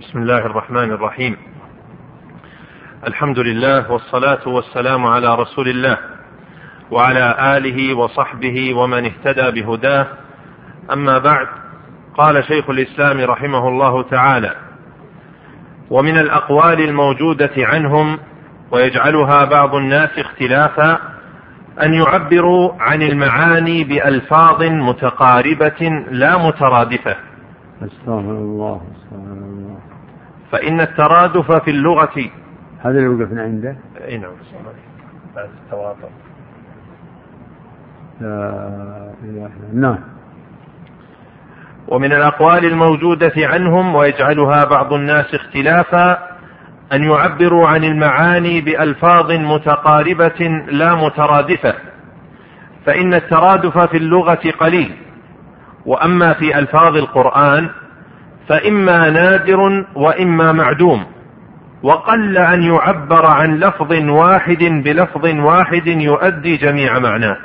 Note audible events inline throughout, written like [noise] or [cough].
بسم الله الرحمن الرحيم. الحمد لله والصلاة والسلام على رسول الله وعلى آله وصحبه ومن اهتدى بهداه. أما بعد قال شيخ الإسلام رحمه الله تعالى ومن الأقوال الموجودة عنهم ويجعلها بعض الناس اختلافا أن يعبروا عن المعاني بألفاظ متقاربة لا مترادفة. أستغفر الله. فإن الترادف في اللغة. هذا اللي وقفنا عنده. اي نعم. بعد التواطؤ. نعم. ومن الأقوال الموجودة عنهم ويجعلها بعض الناس اختلافا أن يعبروا عن المعاني بألفاظ متقاربة لا مترادفة. فإن الترادف في اللغة قليل. وأما في ألفاظ القرآن فإما نادر وإما معدوم وقل أن يعبر عن لفظ واحد بلفظ واحد يؤدي جميع معناه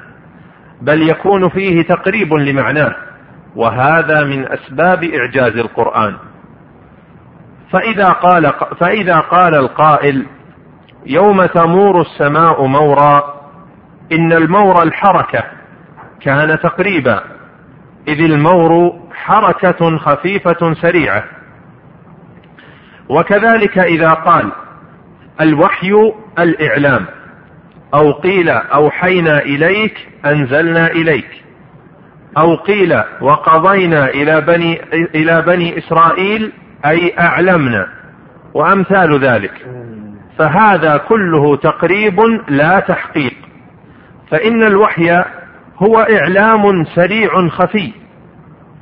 بل يكون فيه تقريب لمعناه وهذا من أسباب إعجاز القرآن. فإذا قال, فإذا قال القائل يوم تمور السماء مورا إن المور الحركة كان تقريبا إذ المور حركة خفيفة سريعة. وكذلك إذا قال الوحي الإعلام أو قيل أوحينا إليك أنزلنا إليك أو قيل وقضينا إلى بني إلى بني إسرائيل أي أعلمنا. وأمثال ذلك. فهذا كله تقريب لا تحقيق. فإن الوحي هو إعلام سريع خفي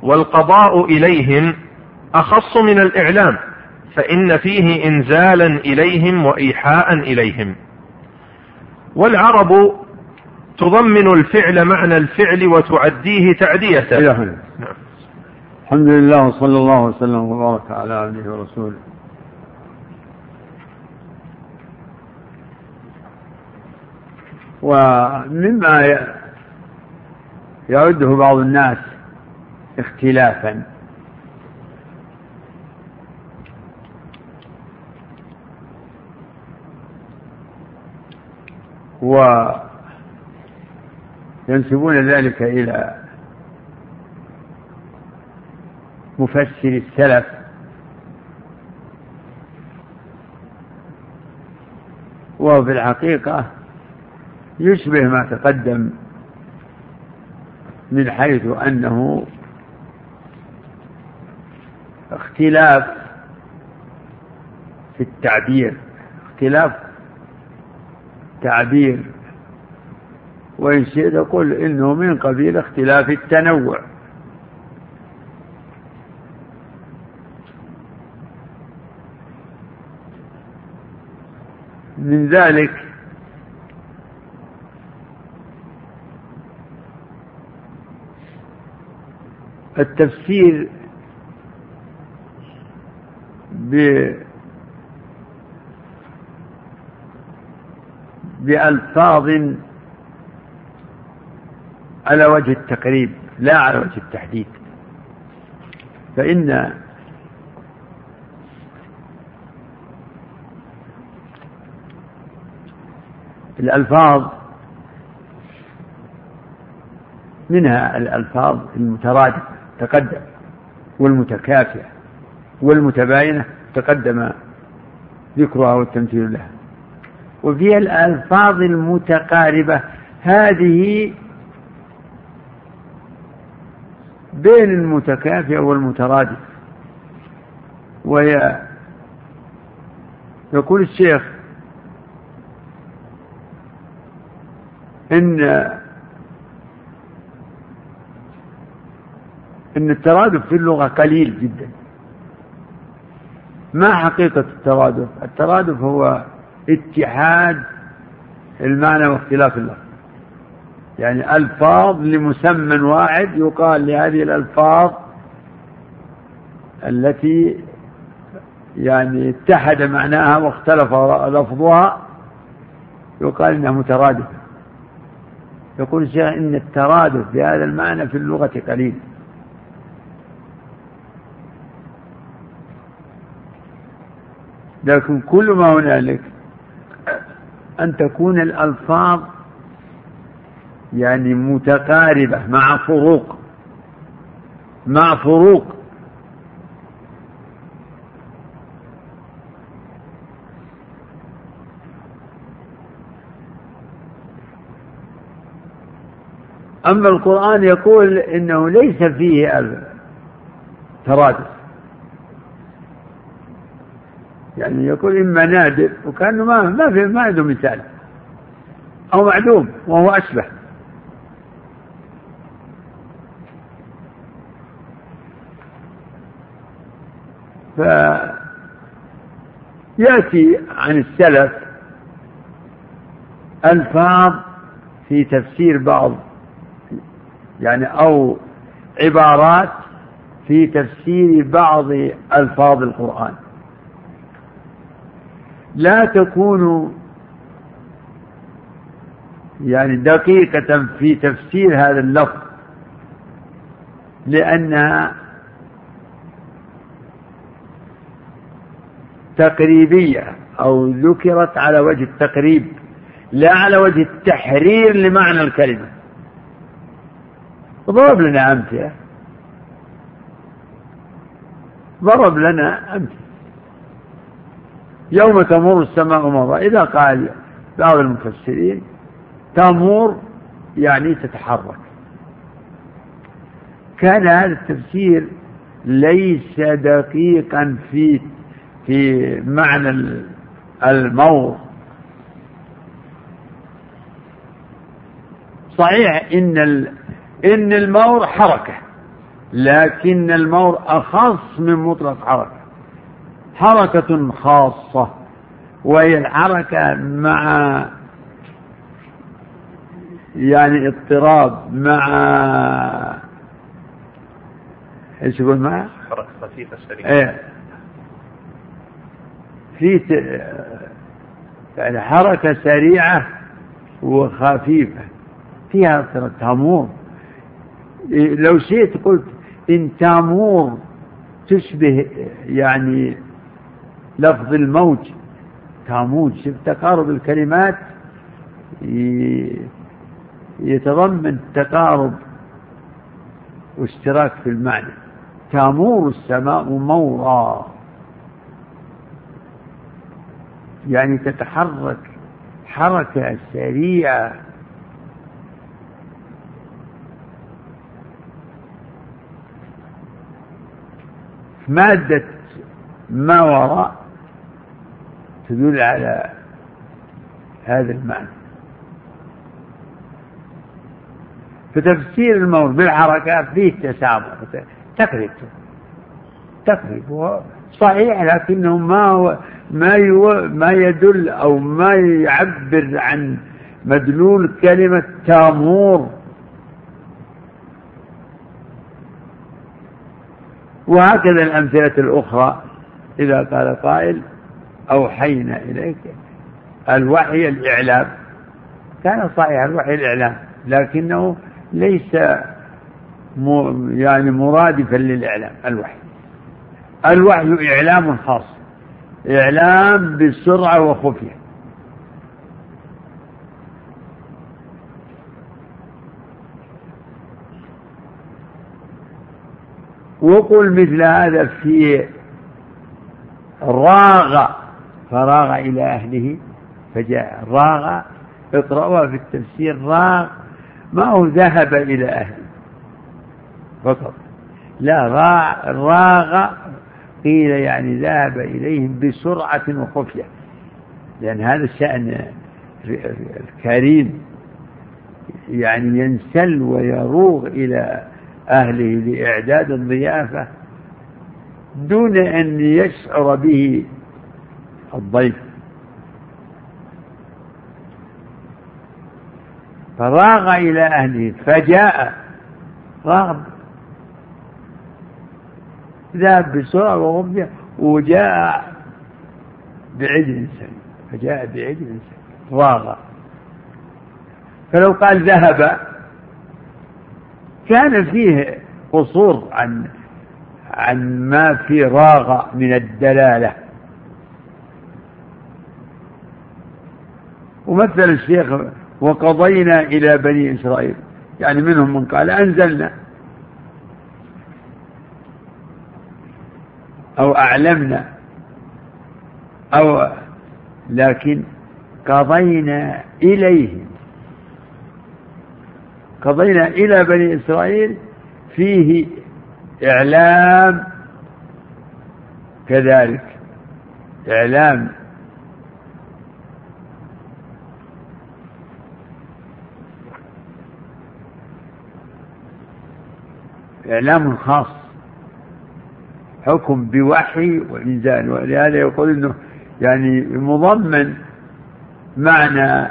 والقضاء إليهم أخص من الإعلام فإن فيه إنزالا إليهم وإيحاء إليهم. والعرب تضمن الفعل معنى الفعل وتعديه تعدية نعم. الحمد لله وصلى الله وسلم وبارك على عبده ورسوله. ومما يعده بعض الناس اختلافا. وينسبون ذلك إلى مفسر السلف. وهو في الحقيقة يشبه ما تقدم من حيث أنه اختلاف في التعبير اختلاف تعبير. وإن شئت قل إنه من قبيل اختلاف التنوع. من ذلك التفسير ب بألفاظ على وجه التقريب لا على وجه التحديد. فإن الألفاظ منها الألفاظ المترادفة. تقدم والمتكافئة والمتباينة تقدم ذكرها والتمثيل لها. وفي الألفاظ المتقاربة هذه بين المتكافئة والمترادف. وهي يقول الشيخ إن إن الترادف في اللغة قليل جدا. ما حقيقة الترادف؟ الترادف هو اتحاد المعنى واختلاف اللفظ. يعني ألفاظ لمسمى واحد يقال لهذه الألفاظ التي يعني اتحد معناها واختلف لفظها يقال إنها مترادفة. يقول الشيخ إن الترادف بهذا المعنى في اللغة قليل. لكن كل ما هنالك أن تكون الألفاظ يعني متقاربة مع فروق مع فروق. أما القرآن يقول إنه ليس فيه ترادف. يعني يقول إما نادر وكأنه ما ما في ما عنده مثال. أو معدوم وهو أشبه. فيأتي عن السلف ألفاظ في تفسير بعض يعني أو عبارات في تفسير بعض ألفاظ القرآن. لا تكون يعني دقيقة في تفسير هذا اللفظ لأنها تقريبية أو ذكرت على وجه التقريب لا على وجه التحرير لمعنى الكلمة. ضرب لنا أمثلة. ضرب لنا أمثلة. يوم تمر السماء مرة. إذا قال بعض المفسرين تمر يعني تتحرك. كان هذا التفسير ليس دقيقا في في معنى المور صحيح إن إن المور حركة لكن المور أخص من مطلق حركة. حركة خاصة وهي الحركة مع يعني اضطراب مع إيش يقول معه؟ حركة خفيفة سريعة إيه. في يعني حركة سريعة وخفيفة فيها تامور. لو شئت قلت إن تامور تشبه يعني لفظ الموج تاموج شوف تقارب الكلمات؟ يتضمن تقارب واشتراك في المعنى. تامور السماء مورا. يعني تتحرك حركة سريعة. مادة ما وراء تدل على هذا المعنى. فتفسير الموت بالحركات فيه تسامح تقريب. تقريب. صحيح لكنه ما هو ما يو ما يدل أو ما يعبر عن مدلول كلمة تامور. وهكذا الأمثلة الأخرى إذا قال قائل أوحينا إليك الوحي الإعلام. كان صحيح الوحي الإعلام لكنه ليس يعني مرادفا للإعلام الوحي. الوحي إعلام خاص إعلام بسرعة وخفية. وقل مثل هذا في راغ فراغ إلى أهله فجاء راغ اقرأوها في التفسير راغ ما هو ذهب إلى أهله. فقط. لا راغ قيل يعني ذهب إليهم بسرعة وخفية. لأن هذا الشأن الكريم يعني ينسل ويروغ إلى أهله لإعداد الضيافة دون أن يشعر به الضيف. فراغ إلى أهله فجاء. راغب ذهب بسرعة وغفية وجاء بعجل سليم. فجاء بعجل سليم. راغ. فلو قال ذهب كان فيه قصور عن عن ما في راغ من الدلالة. ومثل الشيخ وقضينا إلى بني إسرائيل. يعني منهم من قال أنزلنا. أو أعلمنا. أو لكن قضينا إليهم قضينا إلى بني إسرائيل فيه إعلام كذلك. إعلام إعلام خاص. حكم بوحي وإنزال ولهذا يقول إنه يعني مضمن معنى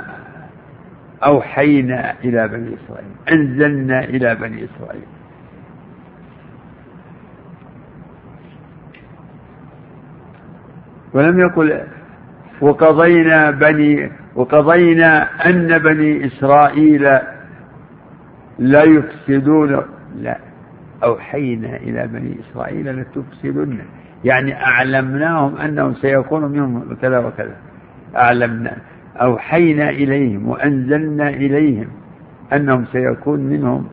أوحينا إلى بني إسرائيل أنزلنا إلى بني إسرائيل. ولم يقل وقضينا بني وقضينا أن بني إسرائيل لا يفسدون لا. أوحينا إلى بني إسرائيل لتفسدن. يعني أعلمناهم أنهم سيكون منهم كذا وكذا. أعلمنا. أوحينا إليهم وأنزلنا إليهم أنهم سيكون منهم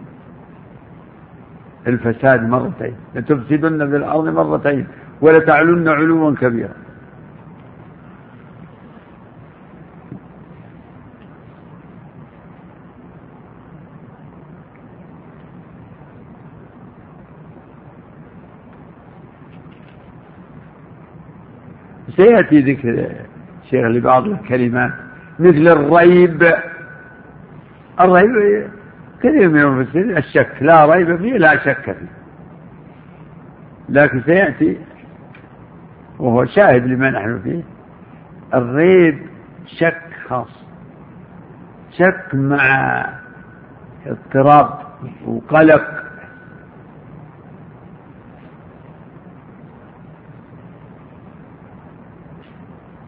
الفساد مرتين. لتفسدن في الأرض مرتين. ولتعلن علوا كبيرا. سيأتي ذكر شيخ لبعض الكلمات مثل الريب. الريب كثير من المفسرين الشك لا ريب فيه لا شك فيه. لكن سيأتي وهو شاهد لما نحن فيه. الريب شك خاص شك مع اضطراب وقلق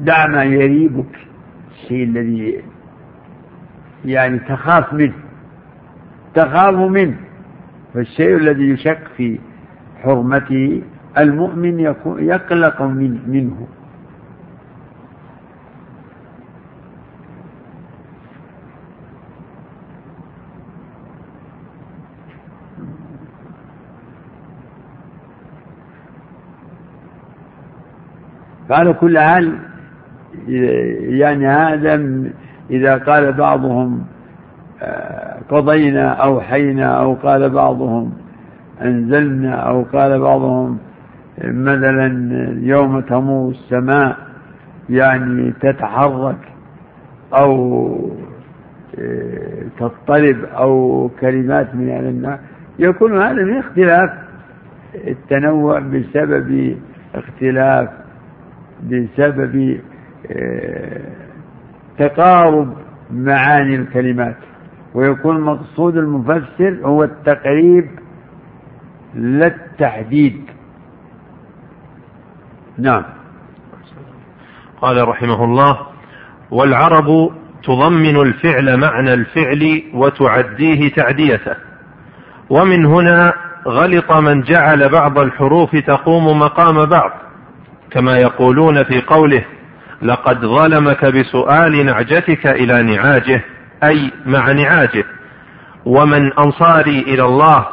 دع ما يريبك. الشيء الذي يعني تخاف منه. تخاف منه. فالشيء الذي يشك في حرمته المؤمن يقلق من منه. فعلى كل حال يعني هذا إذا قال بعضهم آه، قضينا أوحينا أو قال بعضهم أنزلنا أو قال بعضهم مثلا يوم تمور السماء يعني تتحرك أو آه، تضطرب أو كلمات من النار يكون هذا من اختلاف التنوع بسبب اختلاف بسبب تقارب معاني الكلمات ويكون مقصود المفسر هو التقريب لا التحديد نعم. قال رحمه الله والعرب تضمن الفعل معنى الفعل وتعديه تعديته ومن هنا غلط من جعل بعض الحروف تقوم مقام بعض كما يقولون في قوله لقد ظلمك بسؤال نعجتك إلى نعاجه أي مع نعاجه. ومن أنصاري إلى الله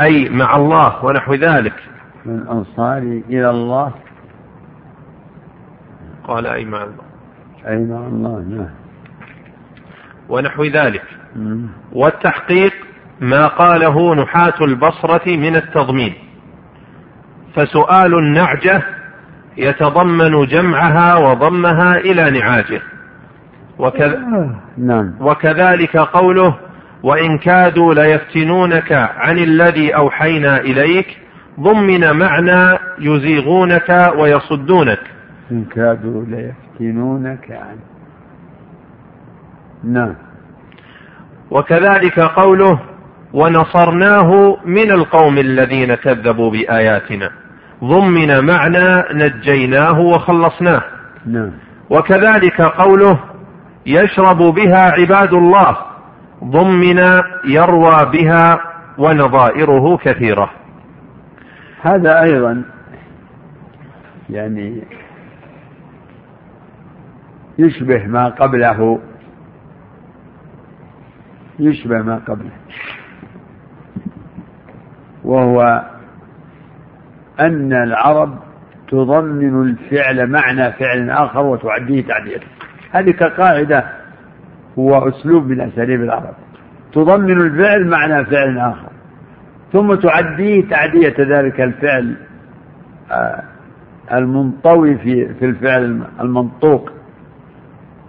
أي مع الله ونحو ذلك. من أنصاري إلى الله؟ قال أي مع الله. أي مع الله نعم. ونحو ذلك. والتحقيق ما قاله نحاة البصرة من التضمين. فسؤال النعجة يتضمن جمعها وضمها إلى نعاجه. وكذ... نعم. وكذلك قوله وإن كادوا ليفتنونك عن الذي أوحينا إليك ضمن معنى يزيغونك ويصدونك. إن كادوا ليفتنونك عن نعم. وكذلك قوله ونصرناه من القوم الذين كذبوا بآياتنا. ضمن معنى نجيناه وخلصناه. نعم. وكذلك قوله يشرب بها عباد الله ضمن يروى بها ونظائره كثيرة. هذا أيضا يعني يشبه ما قبله. يشبه ما قبله. وهو أن العرب تضمن الفعل معنى فعل آخر وتعديه تعدية هذه كقاعدة هو أسلوب من أساليب العرب. تضمن الفعل معنى فعل آخر ثم تعديه تعدية ذلك الفعل آه، المنطوي في في الفعل المنطوق.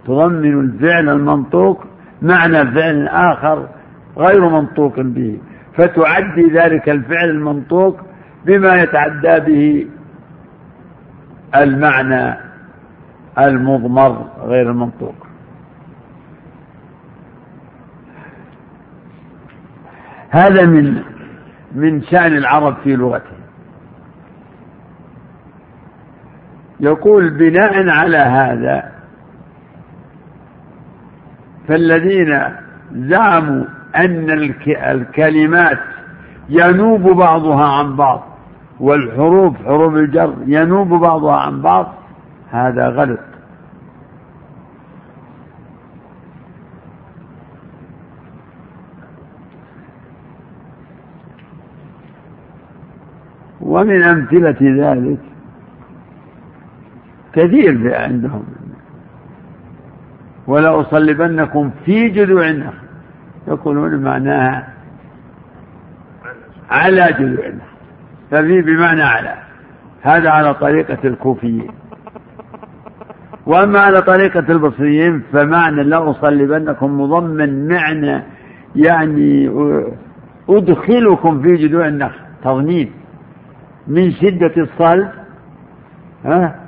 تضمن الفعل المنطوق معنى فعل آخر غير منطوق به فتعدي ذلك الفعل المنطوق بما يتعدى به المعنى المضمر غير المنطوق. هذا من من شأن العرب في لغتهم. يقول بناء على هذا فالذين زعموا أن الكلمات ينوب بعضها عن بعض والحروف حروف الجر ينوب بعضها عن بعض هذا غلط. ومن أمثلة ذلك كثير عندهم. ولا أصلبنكم في جذوع النخل يقولون معناها على جذوع النخل. ففي بمعنى على هذا على طريقة الكوفيين. وأما على طريقة البصريين فمعنى لا أصلبنكم مضمن معنى يعني أدخلكم في جذوع النخل تضمين. من شدة الصلب ها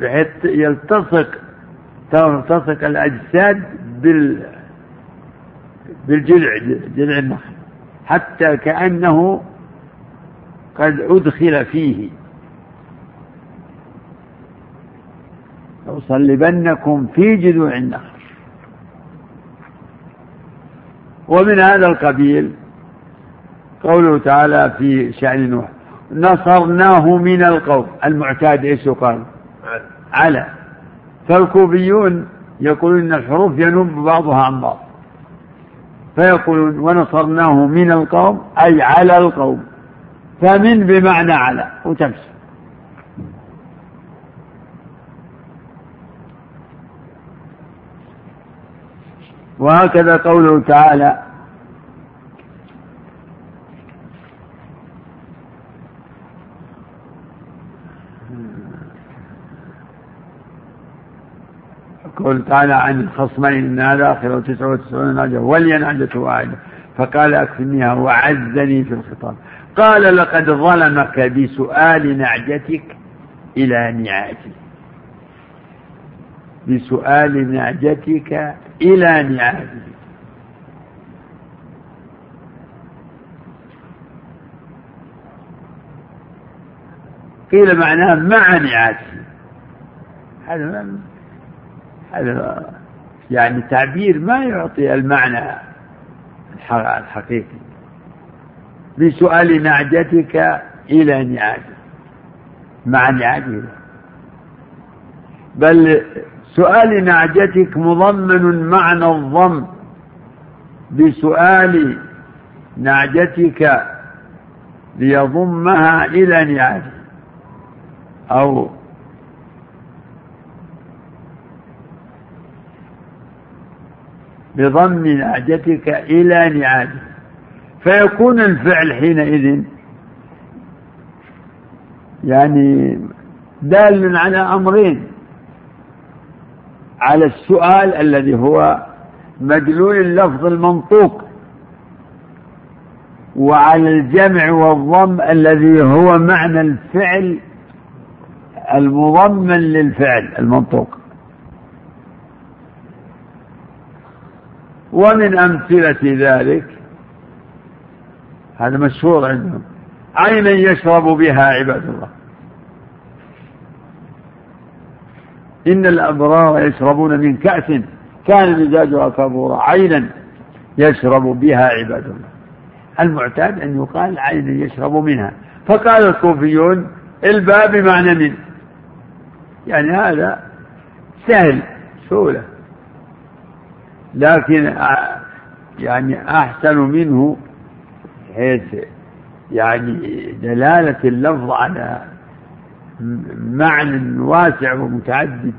بحيث يلتصق تلتصق الأجساد بال بالجذع جذع النخل. حتى كأنه قد أدخل فيه. لأصلبنكم في جذوع النخل. ومن هذا القبيل قوله تعالى في شأن نوح نصرناه من القوم. المعتاد إيش يقال؟ على. فالكوفيون يقولون إن الحروف ينب بعضها عن بعض. فيقولون ونصرناه من القوم أي على القوم. فمن بمعنى على وتمشي. وهكذا قوله تعالى قول تعالى عن الخصمين إن هذا آخر تسعة وتسعون ناجة ولي نعجة واحدة. فقال أكفنيها وعزني في الخطاب. قال لقد ظلمك بسؤال نعجتك إلى نعاجه بسؤال نعجتك إلى نعاجه قيل معناه مع نعاجه هذا هذا يعني تعبير ما يعطي المعنى الحقيقي. بسؤال نعجتك إلى نعاجة. مع نعاجة. بل سؤال نعجتك مضمن معنى الضم. بسؤال نعجتك ليضمها إلى نعاجة. أو بضم نعجتك إلى نعاجه. فيكون الفعل حينئذ يعني دال على أمرين. على السؤال الذي هو مدلول اللفظ المنطوق. وعلى الجمع والضم الذي هو معنى الفعل المضمن للفعل المنطوق. ومن أمثلة ذلك هذا مشهور عندهم عينا يشرب بها عباد الله. إن الأبرار يشربون من كأس كان مزاجها كفورا عينا يشرب بها عباد الله. المعتاد أن يقال عينا يشرب منها. فقال الكوفيون الباء بمعنى من يعني هذا سهل سهولة. لكن يعني أحسن منه حيث يعني دلالة اللفظ على معنى واسع ومتعدد.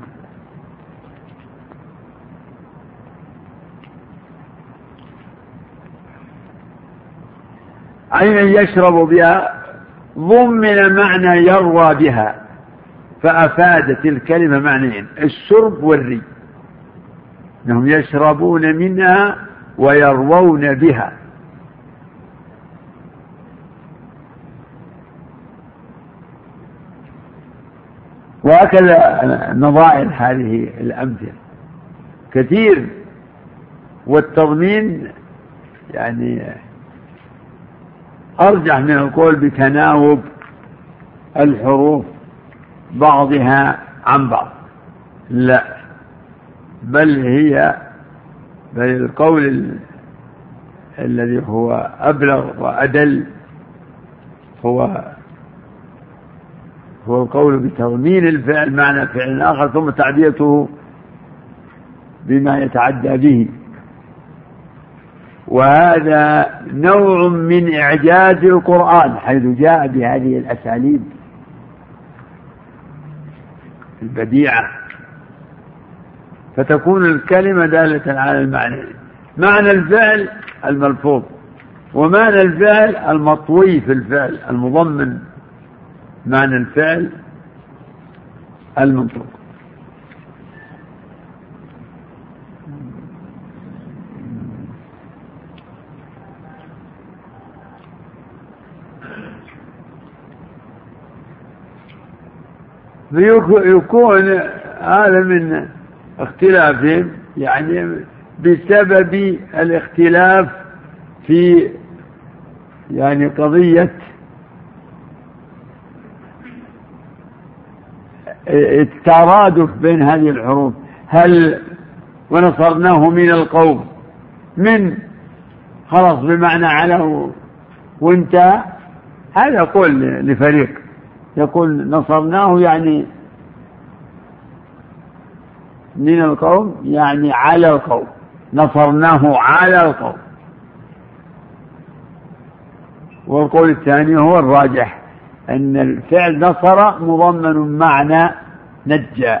عينا يشرب بها؟ ضمن معنى يروى بها فأفادت الكلمة معنيين الشرب والري. انهم يشربون منها ويروون بها. وهكذا نظائر هذه الأمثلة. كثير والتضمين يعني أرجح من القول بتناوب الحروف بعضها عن بعض. لا. بل هي بل القول الذي هو أبلغ وأدل هو هو القول بتضمين الفعل معنى فعل آخر ثم تعديته بما يتعدى به. وهذا نوع من إعجاز القرآن حيث جاء بهذه الأساليب البديعة. فتكون الكلمة دالة على المعنى. معنى الفعل الملفوظ ومعنى الفعل المطوي في الفعل المضمن معنى الفعل المنطوق. فيكون هذا من اختلافهم يعني بسبب الاختلاف في يعني قضية الترادف بين هذه الحروف. هل ونصرناه من القوم؟ من؟ خلص بمعنى على وانت هذا قول لفريق يقول نصرناه يعني من القوم يعني على القوم نصرناه على القوم. والقول الثاني هو الراجح أن الفعل نصر مضمن معنى نجى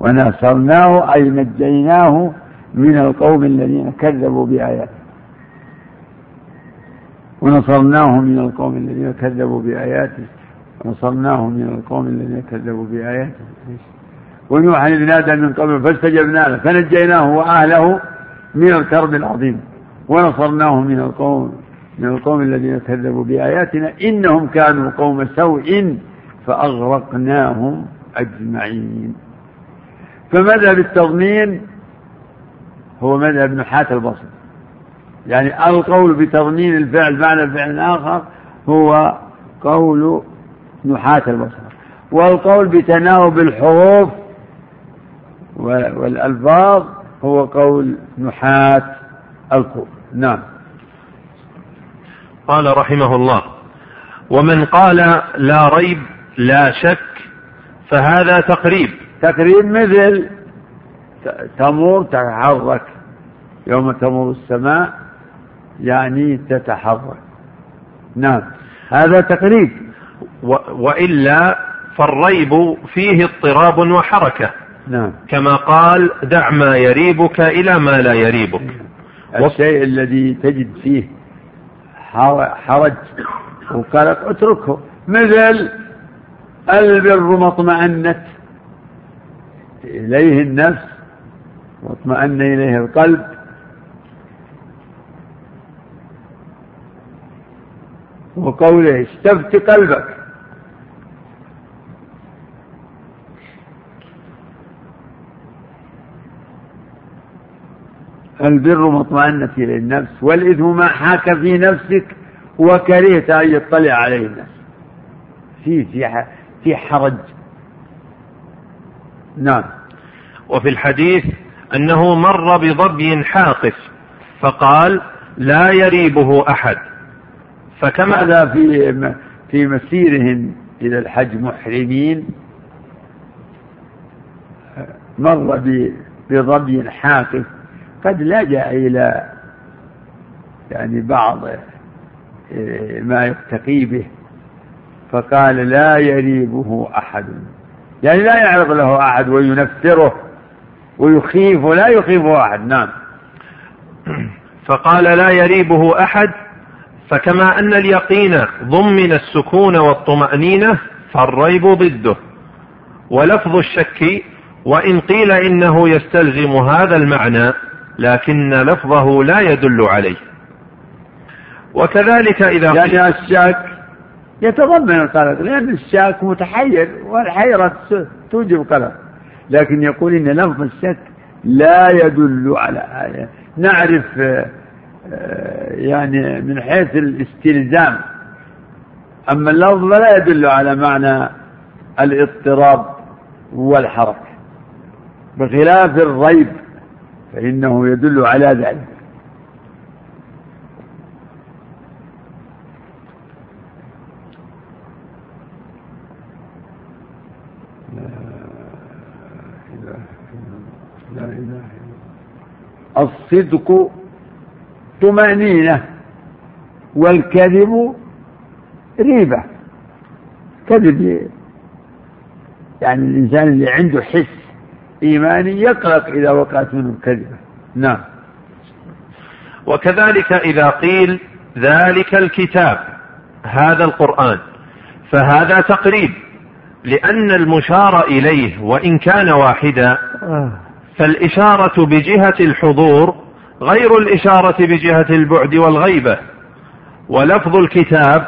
ونصرناه أي نجيناه من القوم الذين كذبوا بآياتنا ونصرناه من القوم الذين كذبوا بآياته ونصرناه من القوم الذين كذبوا بآياته. ونوحا إذ نادى من قبل فاستجبنا له فنجيناه وأهله من الكرب العظيم ونصرناه من القوم من القوم الذين كذبوا بآياتنا إنهم كانوا قوم سوء فأغرقناهم أجمعين. فمذهب التضمين هو مذهب نحاة البصر. يعني القول بتضمين الفعل معنى فعل آخر هو قول نحاة البصر. والقول بتناوب الحروف والألفاظ هو قول نحاة القول نعم. قال رحمه الله ومن قال لا ريب لا شك فهذا تقريب. تقريب مثل تمر تتحرك. يوم تمر السماء يعني تتحرك. نعم. هذا تقريب. و وإلا فالريب فيه اضطراب وحركة. نعم. كما قال دع ما يريبك إلى ما لا يريبك. الشيء الذي تجد فيه حرج وقالت اتركه. مثل البر مطمئنت إليه النفس واطمأن إليه القلب. وقوله استفت قلبك. البر مطمئنة إلى النفس والإثم ما حاك في نفسك وكرهت أن يطلع عليه الناس في في في حرج. نعم. وفي الحديث أنه مر بظبي حاقف فقال لا يريبه أحد. فكما هذا في في مسيرهم إلى الحج محرمين. مر بظبي حاقف. قد لجأ إلى يعني بعض إيه، ما يتقي به فقال لا يريبه أحد. يعني لا يعرض له أحد وينفره ويخيف لا يخيفه أحد نعم. [clears throat] فقال لا يريبه أحد فكما أن اليقين ضمن السكون والطمأنينة فالريب ضده. ولفظ الشك وإن قيل إنه يستلزم هذا المعنى لكن لفظه لا يدل عليه. وكذلك إذا يعني الشك يتضمن القلق لأن الشاك متحير والحيرة توجب القلق لكن يقول إن لفظ الشك لا يدل على نعرف آه، يعني من حيث الاستلزام. أما اللفظ لا يدل على معنى الاضطراب والحركة بخلاف الريب. فإنه يدل على ذلك. الصدق طمأنينة والكذب ريبة. كذب يعني الإنسان اللي عنده حس إيماني يقلق إذا وقعت منه الكذبة نعم. وكذلك إذا قيل ذلك الكتاب هذا القرآن فهذا تقريب لأن المشار إليه وإن كان واحدا آه. فالإشارة بجهة الحضور غير الإشارة بجهة البعد والغيبة. ولفظ الكتاب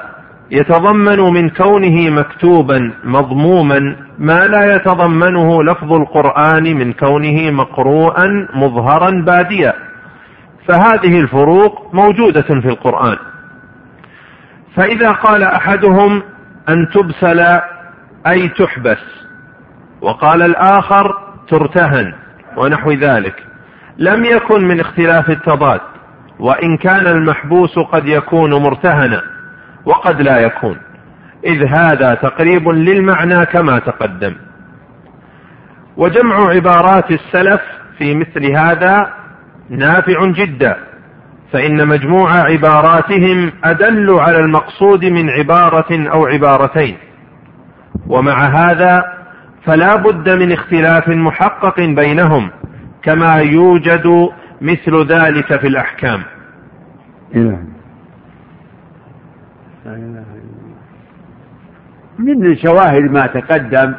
يتضمن من كونه مكتوبا مضموما ما لا يتضمنه لفظ القرآن من كونه مقروءا مظهرا باديا. فهذه الفروق موجودة في القرآن. فإذا قال أحدهم أن تبسل أي تحبس وقال الآخر ترتهن ونحو ذلك لم يكن من اختلاف التضاد وإن كان المحبوس قد يكون مرتهنا. وقد لا يكون. إذ هذا تقريب للمعنى كما تقدم. وجمع عبارات السلف في مثل هذا نافع جدا فإن مجموع عباراتهم أدل على المقصود من عبارة أو عبارتين. ومع هذا فلا بد من اختلاف محقق بينهم كما يوجد مثل ذلك في الأحكام. من شواهد ما تقدم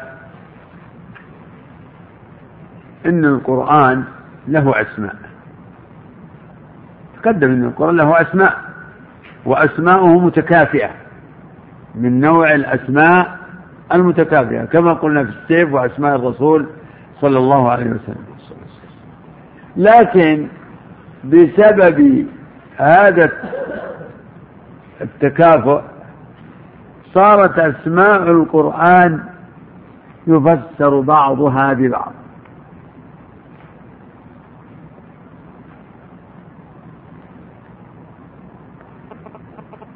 إن القرآن له أسماء. تقدم إن القرآن له أسماء وأسماؤه متكافئة من نوع الأسماء المتكافئة كما قلنا في السيف وأسماء الرسول صلى الله عليه وسلم. لكن بسبب هذا التكافؤ صارت أسماء القرآن يفسر بعضها ببعض.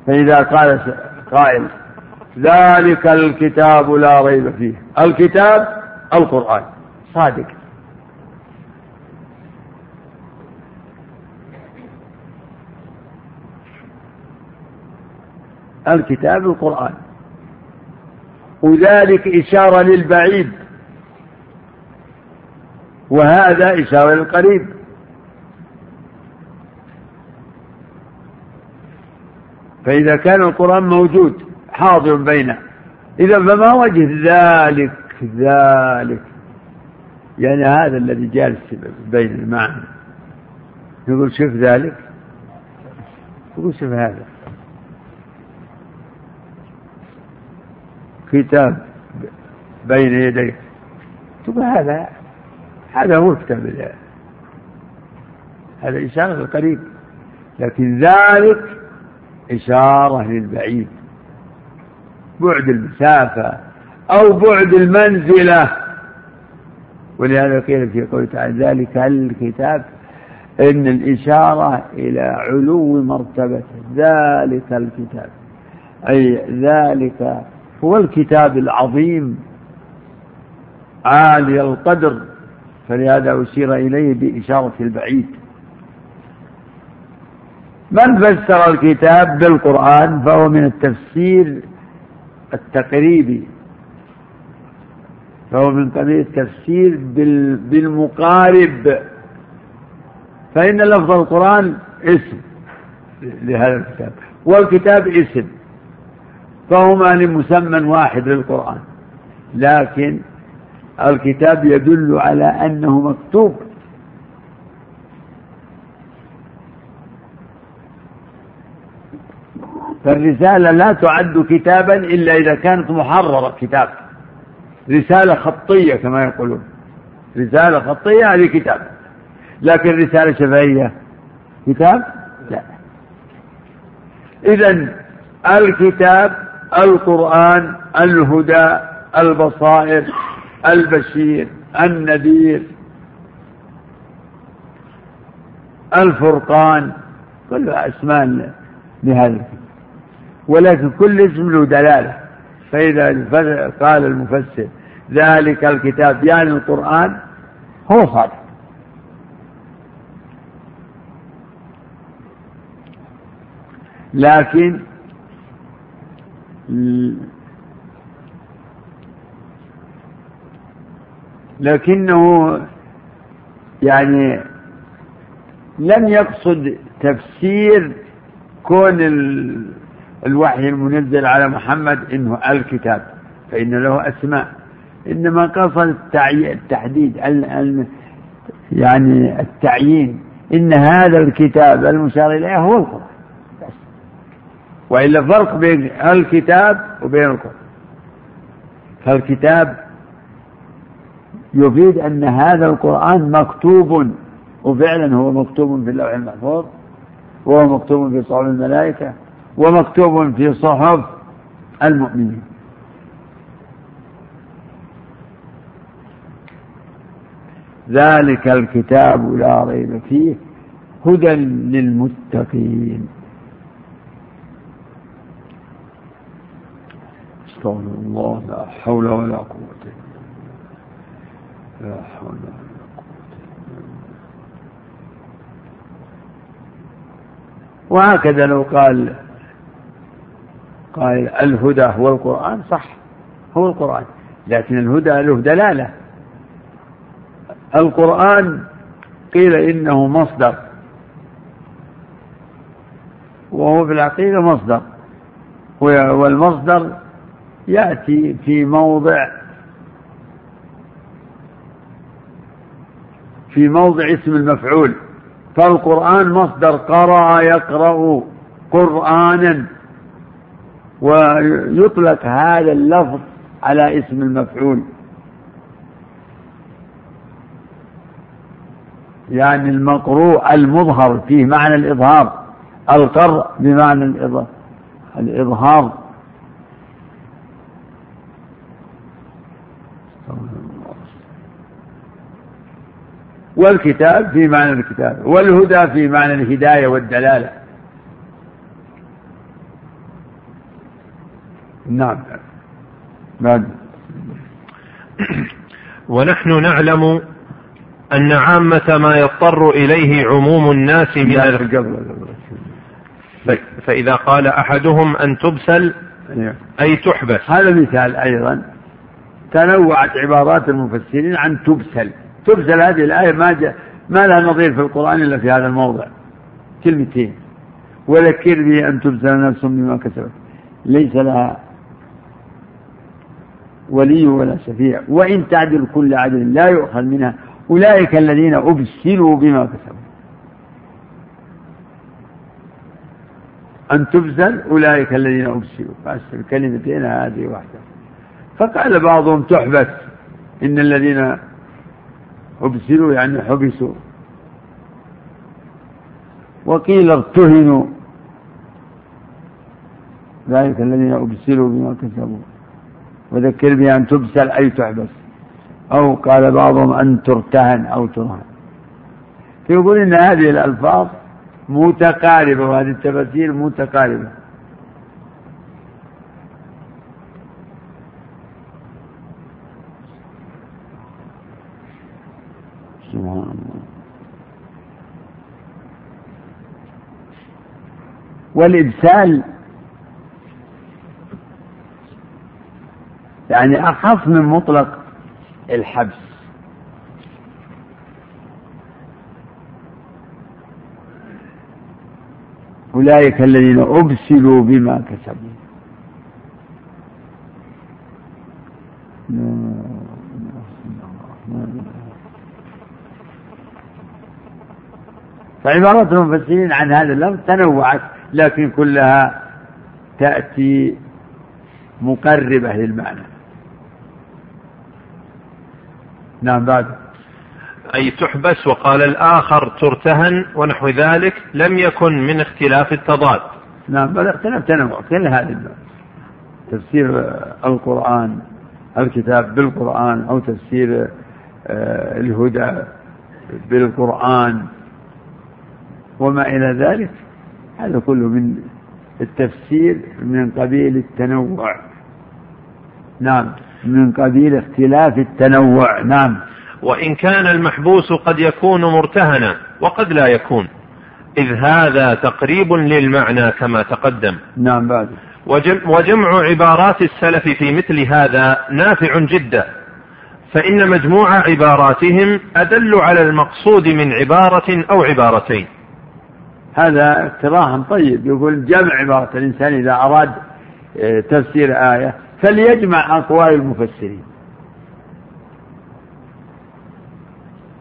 فإذا قال قائل ذلك الكتاب لا ريب فيه. الكتاب القرآن. صادق. الكتاب القرآن وذلك إشارة للبعيد. وهذا إشارة للقريب. فإذا كان القرآن موجود حاضر بينه. إذا فما وجه ذلك ذلك. يعني هذا الذي جالس بين المعنى. يقول شوف ذلك. يقول شوف هذا. كتاب بين يديك تقول هذا هذا هو هذا إشارة للقريب لكن ذلك إشارة للبعيد. بعد المسافة أو بعد المنزلة. ولهذا قيل في قوله تعالى ذلك الكتاب إن الإشارة إلى علو مرتبته ذلك الكتاب. أي ذلك هو الكتاب العظيم عالي القدر فلهذا أشير إليه بإشارة البعيد. من فسر الكتاب بالقرآن فهو من التفسير التقريبي فهو من قبيل التفسير بالمقارب. فإن لفظ القرآن اسم لهذا الكتاب والكتاب اسم. فهما لمسمى واحد للقرآن. لكن الكتاب يدل على أنه مكتوب. فالرسالة لا تعد كتابا إلا إذا كانت محررة كتاب. رسالة خطية كما يقولون. رسالة خطية هذه كتاب. لكن رسالة شفهية كتاب؟ لا. إذا الكتاب القرآن الهدى البصائر البشير النذير الفرقان كلها أسماء لهذا ولكن كل اسم له دلالة. فإذا قال المفسر ذلك الكتاب يعني القرآن هو صادق. لكن لكنه يعني لم يقصد تفسير كون الوحي المنزل على محمد إنه الكتاب فإن له أسماء. إنما قصد التحديد يعني التعيين. إن هذا الكتاب المشار إليه هو القرآن. وإلا فرق بين الكتاب وبين القرآن. فالكتاب يفيد أن هذا القرآن مكتوب وفعلا هو مكتوب في اللوح المحفوظ وهو مكتوب في صحف الملائكة ومكتوب في صحف المؤمنين. ذلك الكتاب لا ريب فيه هدى للمتقين. أستغفر الله لا حول ولا قوة لا حول ولا وهكذا لو قال قال الهدى هو القرآن صح هو القرآن. لكن الهدى له دلالة. القرآن قيل إنه مصدر. وهو في العقيدة مصدر. والمصدر يأتي في موضع في موضع اسم المفعول فالقرآن مصدر قرأ يقرأ قرآنا ويطلق هذا اللفظ على اسم المفعول. يعني المقروء المظهر فيه معنى الإظهار القرء بمعنى الإظهار. والكتاب في معنى الكتاب والهدى في معنى الهداية والدلالة. نعم. بعد. ونحن نعلم أن عامة ما يضطر إليه عموم الناس من فإذا قال أحدهم أن تبسل أي تحبس. هذا مثال أيضا. تنوعت عبارات المفسرين عن تبسل. تبسل هذه الآية ما جاء ما لها نظير في القرآن إلا في هذا الموضع. كلمتين. وذكر بي أن تبسل نفس بما كسبت. ليس لها ولي ولا شفيع. وإن تعدل كل عدل لا يؤخذ منها. أولئك الذين أبسلوا بما كسبوا. أن تبذل أولئك الذين أبسلوا. بس الكلمتين هذه واحدة. فقال بعضهم تحبس. إن الذين أبسلوا يعني حبسوا. وقيل ارتهنوا. ذلك الذين أبسلوا بما كسبوا. وذكر بأن تبسل أي تحبس. أو قال بعضهم أن ترتهن أو ترهن. فيقول إن هذه الألفاظ متقاربة وهذه التفاسير متقاربة. سبحان الله والإبسال يعني أخف من مطلق الحبس. أولئك الذين أبسلوا بما كسبوا. فعبارات المفسرين عن هذا اللفظ تنوعت لكن كلها تأتي مقربة للمعنى. نعم بعد. أي تحبس وقال الآخر ترتهن ونحو ذلك لم يكن من اختلاف التضاد. نعم بل اختلاف تنوع كل هذه تفسير القرآن الكتاب بالقرآن أو تفسير آه، الهدى بالقرآن. وما إلى ذلك هذا كله من التفسير من قبيل التنوع. نعم من قبيل اختلاف التنوع. نعم. وإن كان المحبوس قد يكون مرتهنا وقد لا يكون. إذ هذا تقريب للمعنى كما تقدم. نعم بعد. وجمع عبارات السلف في مثل هذا نافع جدا. فإن مجموع عباراتهم أدل على المقصود من عبارة أو عبارتين. هذا اقتراح طيب. يقول جمع عبارة الإنسان إذا أراد آه، تفسير آية فليجمع أقوال المفسرين.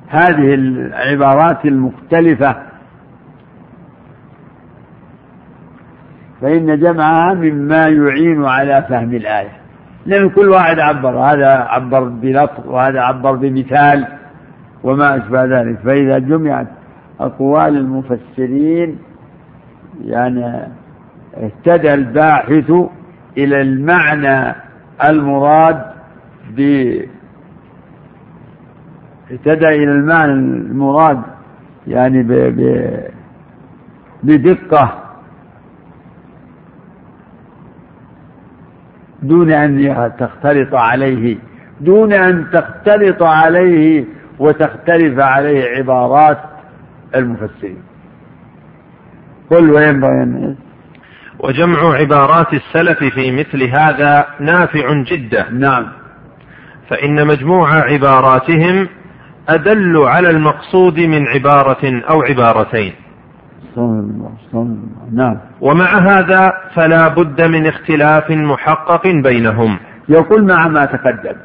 هذه العبارات المختلفة. فإن جمعها مما يعين على فهم الآية. لأن كل واحد عبر هذا عبر بلفظ وهذا عبر بمثال وما أشبه ذلك. فإذا جمعت أقوال المفسرين يعني اهتدى الباحث إلى المعنى المراد ب اهتدى إلى المعنى المراد يعني ب... ب... بدقة دون أن تختلط عليه دون أن تختلط عليه وتختلف عليه عبارات المفسرين. قل وينبغي أن وجمع عبارات السلف في مثل هذا نافع جدا. نعم. فإن مجموع عباراتهم أدل على المقصود من عبارة أو عبارتين. نعم. ومع هذا فلا بد من اختلاف محقق بينهم. يقول مع ما تقدم.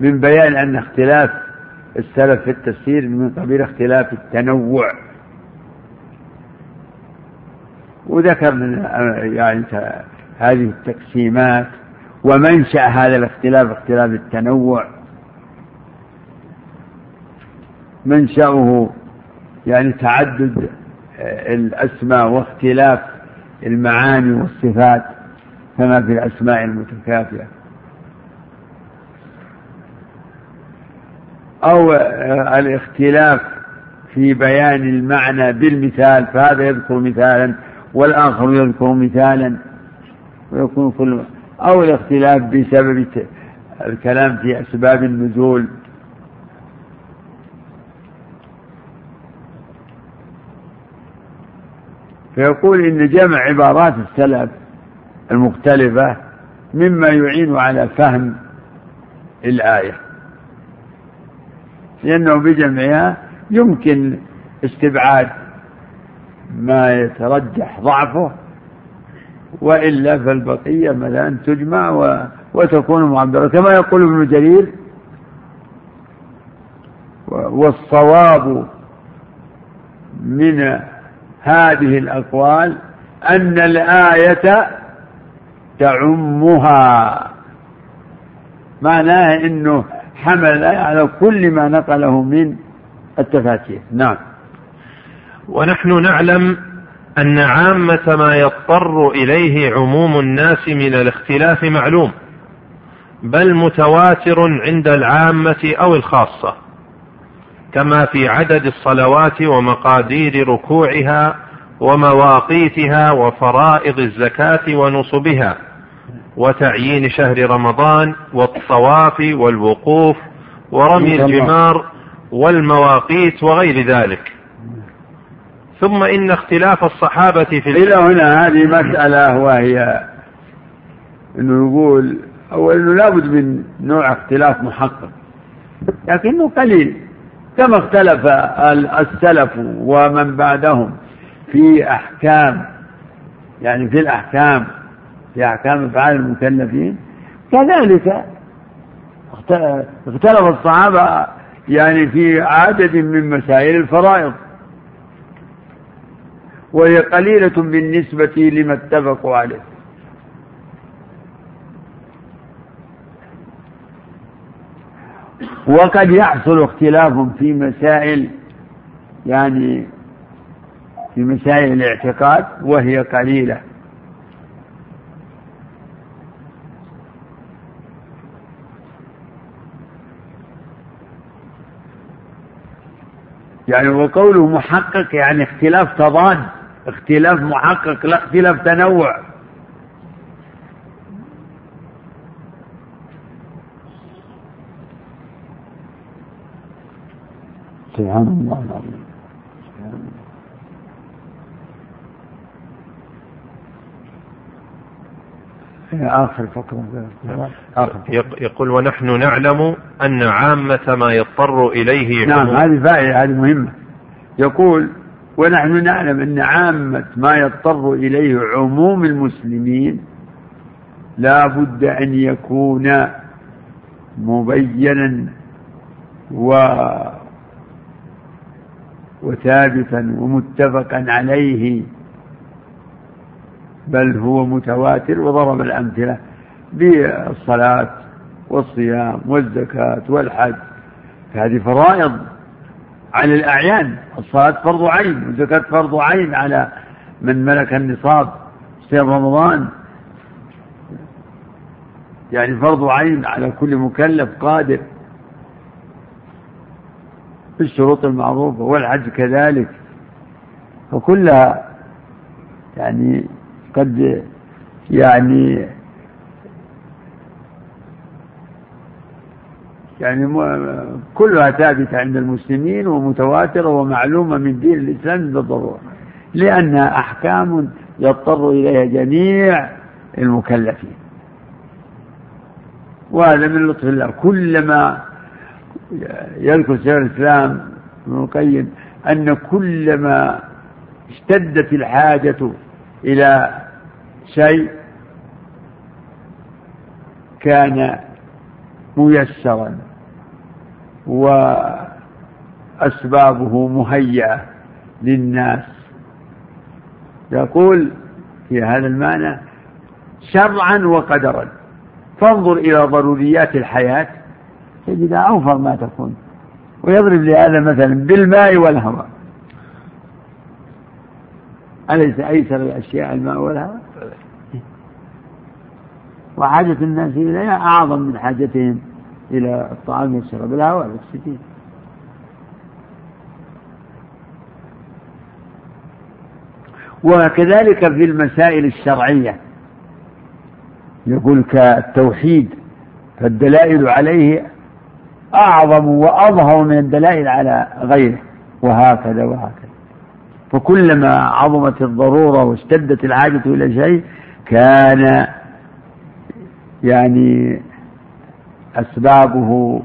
من بيان أن اختلاف السلف في التفسير من قبيل اختلاف التنوع. وذكر من يعني هذه التقسيمات ومنشأ هذا الاختلاف اختلاف التنوع. منشأه يعني تعدد الأسماء واختلاف المعاني والصفات كما في الأسماء المتكافئة. أو الاختلاف في بيان المعنى بالمثال فهذا يذكر مثالا والآخر يذكر مثالا ويكون كل أو الاختلاف بسبب الكلام في أسباب النزول. فيقول إن جمع عبارات السلف المختلفة مما يعين على فهم الآية. لأنه بجمعها يمكن استبعاد ما يترجح ضعفه وإلا فالبقية مثلا تجمع و... وتكون معبرة كما يقول ابن جرير والصواب من هذه الأقوال أن الآية تعمها. معناه أنه حمل على كل ما نقله من التفاسير نعم. ونحن نعلم أن عامة ما يضطر إليه عموم الناس من الاختلاف معلوم بل متواتر عند العامة أو الخاصة كما في عدد الصلوات ومقادير ركوعها ومواقيتها وفرائض الزكاة ونصبها. وتعيين شهر رمضان والطواف والوقوف ورمي الجمار والمواقيت وغير ذلك. ثم إن اختلاف الصحابة في إلى هنا هذه مسألة وهي أنه يقول أو أنه لابد من نوع اختلاف محقق. لكنه قليل. كما اختلف السلف ومن بعدهم في أحكام يعني في الأحكام. في أحكام أفعال المكلفين. كذلك اختلف الصحابة يعني في عدد من مسائل الفرائض. وهي قليلة بالنسبة لما اتفقوا عليه. وقد يحصل اختلاف في مسائل يعني في مسائل الاعتقاد وهي قليلة. يعني وقوله محقق يعني اختلاف تضاد اختلاف محقق لا اختلاف تنوع. سبحان الله العظيم. آخر فقرة آخر. يقول ونحن نعلم أن عامة ما يضطر إليه نعم هذه فائدة هذه مهمة. يقول ونحن نعلم أن عامة ما يضطر إليه عموم المسلمين لا بد أن يكون مبينا و وثابتا ومتفقا عليه بل هو متواتر وضرب الأمثلة بالصلاة والصيام والزكاة والحج. هذه فرائض على الأعيان. الصلاة فرض عين والزكاة فرض عين على من ملك النصاب صيام رمضان. يعني فرض عين على كل مكلف قادر بالشروط المعروفة والحج كذلك. فكلها يعني قد يعني يعني كلها ثابتة عند المسلمين ومتواترة ومعلومة من دين الإسلام بالضرورة لأنها أحكام يضطر إليها جميع المكلفين. وهذا من لطف الله. كلما يذكر شيخ الإسلام ابن القيم أن كلما اشتدت الحاجة إلى شيء كان ميسرا وأسبابه مهيئة للناس. يقول في هذا المعنى شرعا وقدرا. فانظر إلى ضروريات الحياة. تجدها أوفر ما تكون. ويضرب لهذا مثلا بالماء والهواء. أليس أيسر الأشياء الماء والهواء؟ وحاجة الناس إليها أعظم من حاجتهم إلى الطعام والشراب الهواء والأكسجين وكذلك في المسائل الشرعية يقول كالتوحيد فالدلائل عليه أعظم وأظهر من الدلائل على غيره وهكذا وهكذا. فكلما عظمت الضرورة واشتدت الحاجة إلى شيء كان يعني أسبابه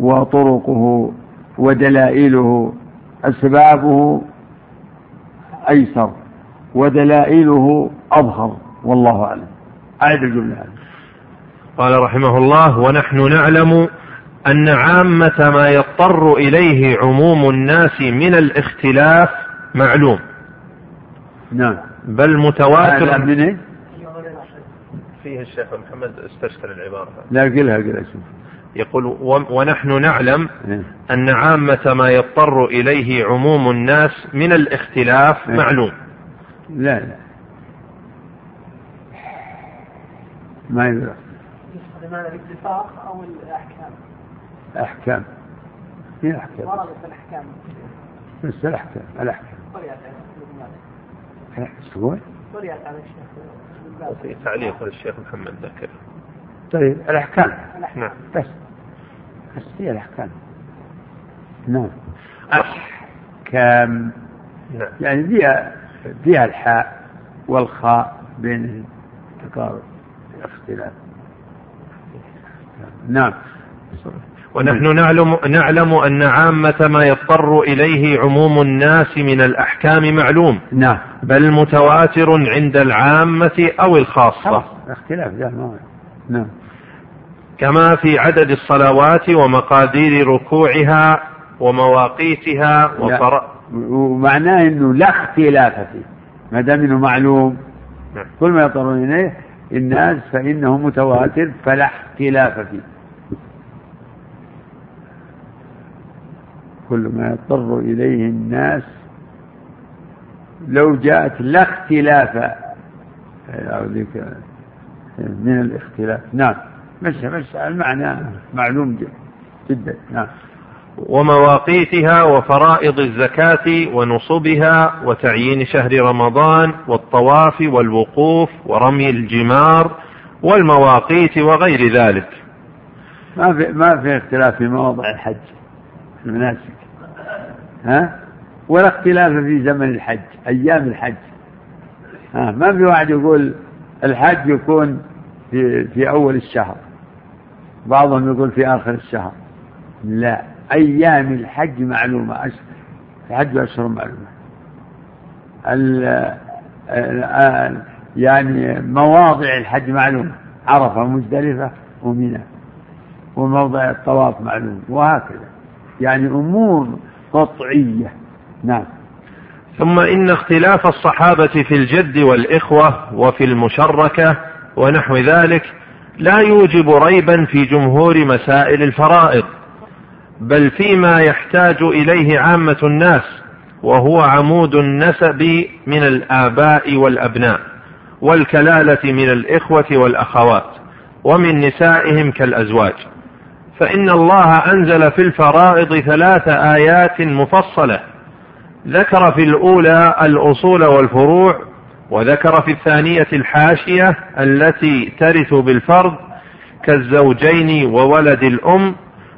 وطرقه ودلائله أسبابه أيسر ودلائله أظهر والله أعلم. أعد الجملة قال رحمه الله ونحن نعلم أن عامة ما يضطر إليه عموم الناس من الاختلاف معلوم. نعم. بل متواتر. من إيه؟ فيه الشيخ محمد استشكل العبارة. لا قلها قلها شوف. يقول ونحن نعلم إيه. أن عامة ما يضطر إليه عموم الناس من الاختلاف إيه. معلوم. لا لا. ما يدرى الاتفاق أو الأحكام. أحكام. هي أحكام. وردت الأحكام. بس الأحكام الأحكام. الشيخ في تعليق للشيخ محمد ذاكر طيب الأحكام. نعم. بس. بس هي الأحكام. نعم. أحكام. نعم. يعني فيها فيها الحاء والخاء بين تقارب اختلاف نعم. ونحن نعلم, نعلم أن عامة ما يضطر إليه عموم الناس من الأحكام معلوم. نعم. بل متواتر عند العامة أو الخاصة. اختلاف لا نعم. كما في عدد الصلوات ومقادير ركوعها ومواقيتها وفر... ومعناه إنه لا اختلاف فيه. ما دام إنه معلوم. نعم. كل ما يضطرون إليه الناس فإنه متواتر فلا اختلاف فيه. كل ما يضطر إليه الناس لو جاءت لا اختلاف من الاختلاف. نعم. مش مش المعنى معلوم جدا. نعم. ومواقيتها وفرائض الزكاة ونصبها وتعيين شهر رمضان والطواف والوقوف ورمي الجمار والمواقيت وغير ذلك. ما في ما في اختلاف في مواضع الحج. المناسك. ها؟ ولا اختلاف في زمن الحج أيام الحج. ها ما في واحد يقول الحج يكون في في أول الشهر. بعضهم يقول في آخر الشهر. لا أيام الحج معلومة الحج أشهر معلومة. يعني مواضع الحج معلومة عرفة مزدلفة ومنى. وموضع الطواف معلوم وهكذا. يعني أمور قطعية. نعم. ثم إن اختلاف الصحابة في الجد والإخوة وفي المشركة ونحو ذلك لا يوجب ريبا في جمهور مسائل الفرائض بل فيما يحتاج إليه عامة الناس وهو عمود النسب من الآباء والأبناء والكلالة من الإخوة والأخوات ومن نسائهم كالأزواج. فإن الله أنزل في الفرائض ثلاث آيات مفصلة. ذكر في الأولى الأصول والفروع وذكر في الثانية الحاشية التي ترث بالفرض كالزوجين وولد الأم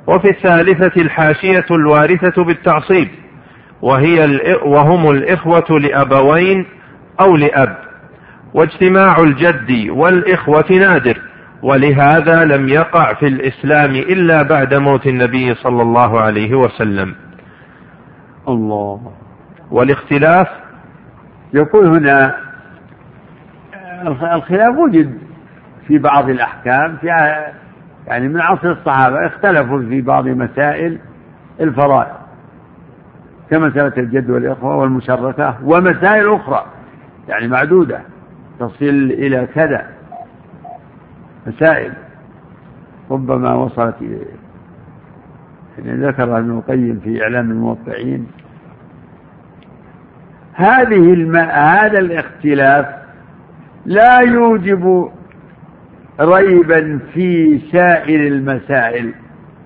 وفي الثالثة الحاشية الوارثة بالتعصيب وهي وهم الإخوة لأبوين أو لأب. واجتماع الجد والإخوة نادر. ولهذا لم يقع في الإسلام إلا بعد موت النبي صلى الله عليه وسلم. الله. والاختلاف؟ يقول هنا الخلاف وجد في بعض الأحكام في يعني من عصر الصحابة اختلفوا في بعض مسائل الفرائض كمسألة الجد والإخوة والمشركة ومسائل أخرى يعني معدودة تصل إلى كذا. مسائل. ربما وصلت يعني ذكر ابن القيم في إعلام الموقعين. هذه الم... هذا الاختلاف لا يوجب ريبا في سائر المسائل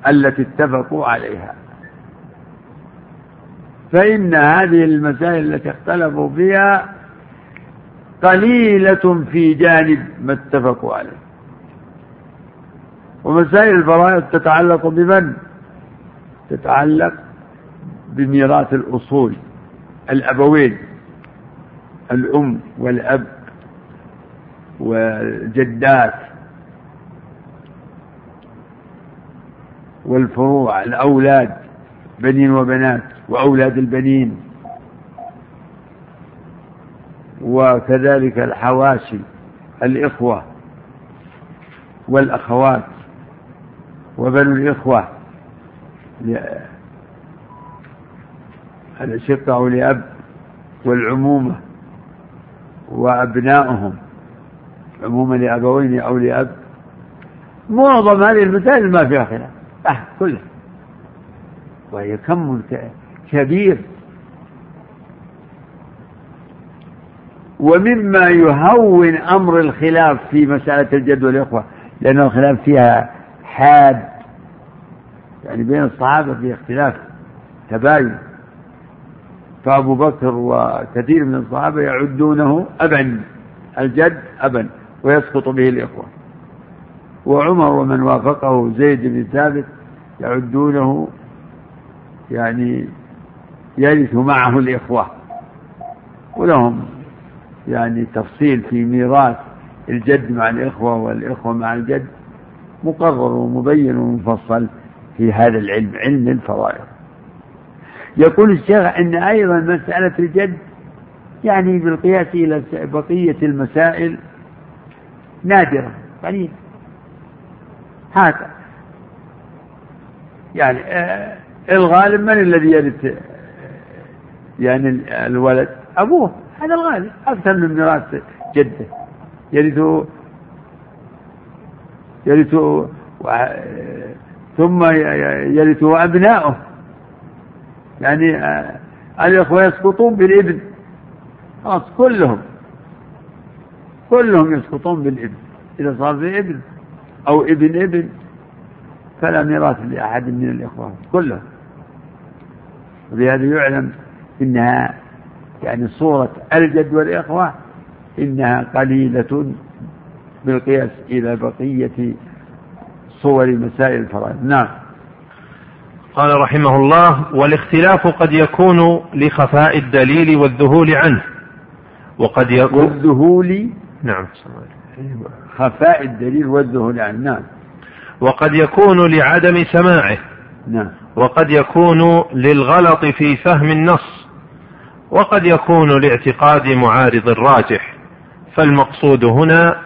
التي اتفقوا عليها. فإن هذه المسائل التي اختلفوا فيها قليلة في جانب ما اتفقوا عليه. ومسائل الفرائض تتعلق بمن؟ تتعلق بميراث الأصول الأبوين الأم والأب والجدات والفروع الأولاد بنين وبنات وأولاد البنين وكذلك الحواشي الإخوة والأخوات وبنو الإخوة الأشقة لأب والعمومة وأبنائهم عمومة لأبوين أو لأب. معظم هذه المسائل ما فيها خلاف أه كلها. وهي كم كبير. ومما يهون أمر الخلاف في مسألة الجد والإخوة لأن الخلاف فيها حاد يعني بين الصحابة في اختلاف تباين. فأبو بكر وكثير من الصحابة يعدونه أبا الجد أبا ويسقط به الإخوة. وعمر ومن وافقه زيد بن ثابت يعدونه يعني يرث معه الإخوة. ولهم يعني تفصيل في ميراث الجد مع الإخوة والإخوة مع الجد. مقرر ومبين ومفصل في هذا العلم علم الفرائض يقول الشيخ أن أيضا مسألة الجد يعني بالقياس إلى بقية المسائل نادرة قليلة هذا. يعني آه، الغالب من الذي يرث يعني الولد؟ أبوه هذا الغالب أكثر من ميراث جده. يرث يرث ثم يرث أبناؤه. يعني آه، الإخوة يسقطون بالإبن. خلاص كلهم كلهم يسقطون بالإبن. إذا صار في إبن أو ابن ابن فلا ميراث لأحد من الإخوة كلهم. وبهذا يعلم إنها يعني صورة الجد والإخوة إنها قليلة بالقياس إلى بقية صور مسائل الفرائض. نعم. قال رحمه الله والاختلاف قد يكون لخفاء الدليل والذهول عنه. وقد يكون والذهول نعم خفاء الدليل والذهول عنه. نعم. وقد يكون لعدم سماعه. نعم. وقد يكون للغلط في فهم النص. وقد يكون لاعتقاد معارض الراجح. فالمقصود هنا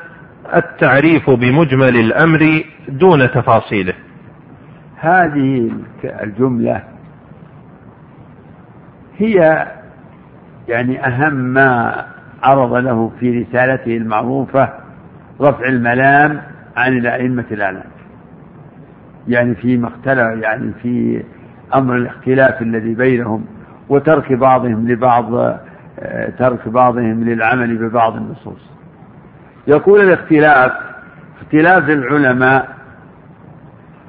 التعريف بمجمل الأمر دون تفاصيله. هذه الجملة هي يعني أهم ما عرض له في رسالته المعروفة رفع الملام عن الأئمة الأعلام. يعني فيما اختلف يعني في أمر الاختلاف الذي بينهم وترك بعضهم لبعض آه، ترك بعضهم للعمل ببعض النصوص. يقول الاختلاف اختلاف العلماء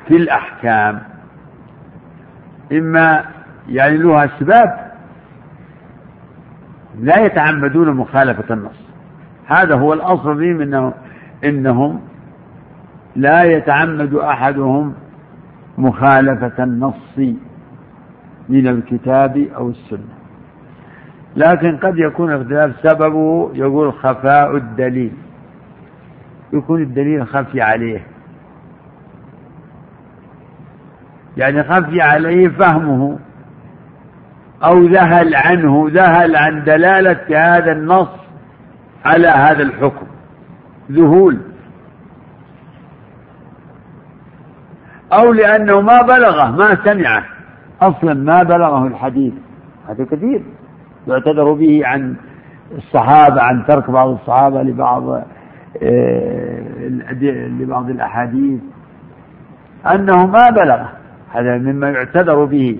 في الأحكام إما يعني له أسباب لا يتعمدون مخالفة النص. هذا هو الأصل فيهم إنه إنهم لا يتعمد أحدهم مخالفة النص من الكتاب أو السنة. لكن قد يكون اختلاف سببه يقول خفاء الدليل. يكون الدليل خفي عليه. يعني خفي عليه فهمه. أو ذهل عنه ذهل عن دلالة هذا النص على هذا الحكم. ذهول. أو لأنه ما بلغه ما سمعه. أصلا ما بلغه الحديث. هذا كثير. يعتذر به عن الصحابة عن ترك بعض الصحابة لبعض. لبعض الأحاديث أنه ما بلغ هذا مما يعتذر به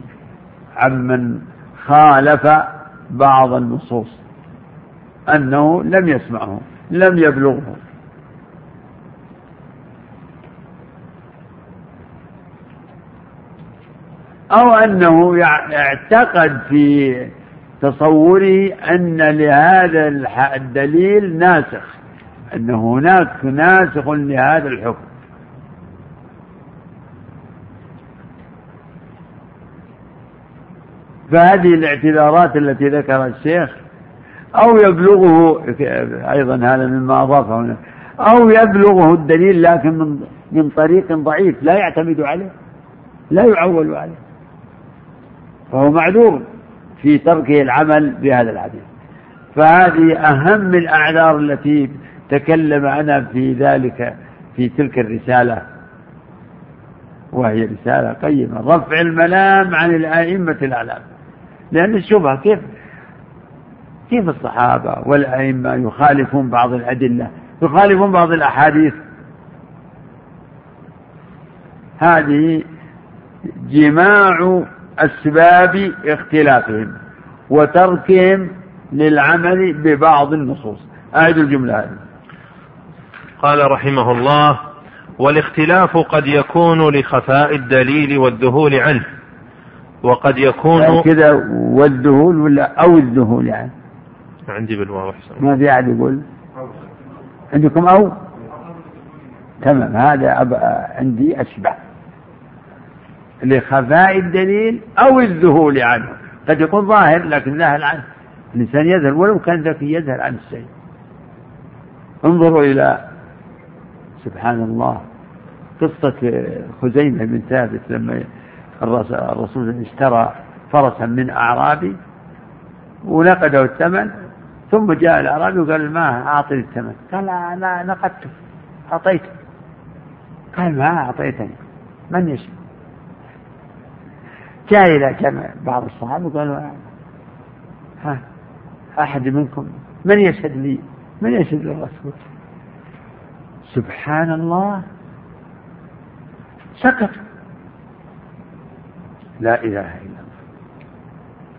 عمن خالف بعض النصوص أنه لم يسمعه لم يبلغه. أو أنه يعتقد في تصوره أن لهذا الدليل ناسخ. أن هناك ناسخ لهذا الحكم. فهذه الاعتذارات التي ذكرها الشيخ أو يبلغه أيضا هذا مما أضافه هنا أو يبلغه الدليل لكن من من طريق ضعيف لا يعتمد عليه لا يعول عليه. فهو معذور في تركه العمل بهذا الحديث. فهذه أهم الأعذار التي تكلم عنها في ذلك في تلك الرسالة. وهي رسالة قيمة. رفع الملام عن الأئمة الأعلام. لأن الشبهة كيف كيف الصحابة والأئمة يخالفون بعض الأدلة؟ يخالفون بعض الأحاديث. هذه جماع أسباب اختلافهم وتركهم للعمل ببعض النصوص. أعد الجملة هذه. قال رحمه الله والاختلاف قد يكون لخفاء الدليل والذهول عنه. وقد يكون كذا والذهول ولا أو الذهول يعني؟ عندي بالواو ما في أحد يقول؟ عندكم أو؟ تمام هذا عندي أشبه. لخفاء الدليل أو الذهول عنه. قد يكون ظاهر لكن ذاهل عنه. الإنسان يذهل ولو كان ذكي يذهل عن الشيء انظروا إلى سبحان الله. قصة خزيمة بن ثابت لما الرسول اشترى فرسا من أعرابي ونقده الثمن ثم جاء الأعرابي وقال ما أعطني الثمن؟ قال أنا نقدته أعطيته. قال ما أعطيتني؟ من يشهد جاء إلى كان بعض الصحابة قالوا ها أحد منكم من يشهد لي؟ من يشهد للرسول؟ سبحان الله. سكت لا إله إلا الله.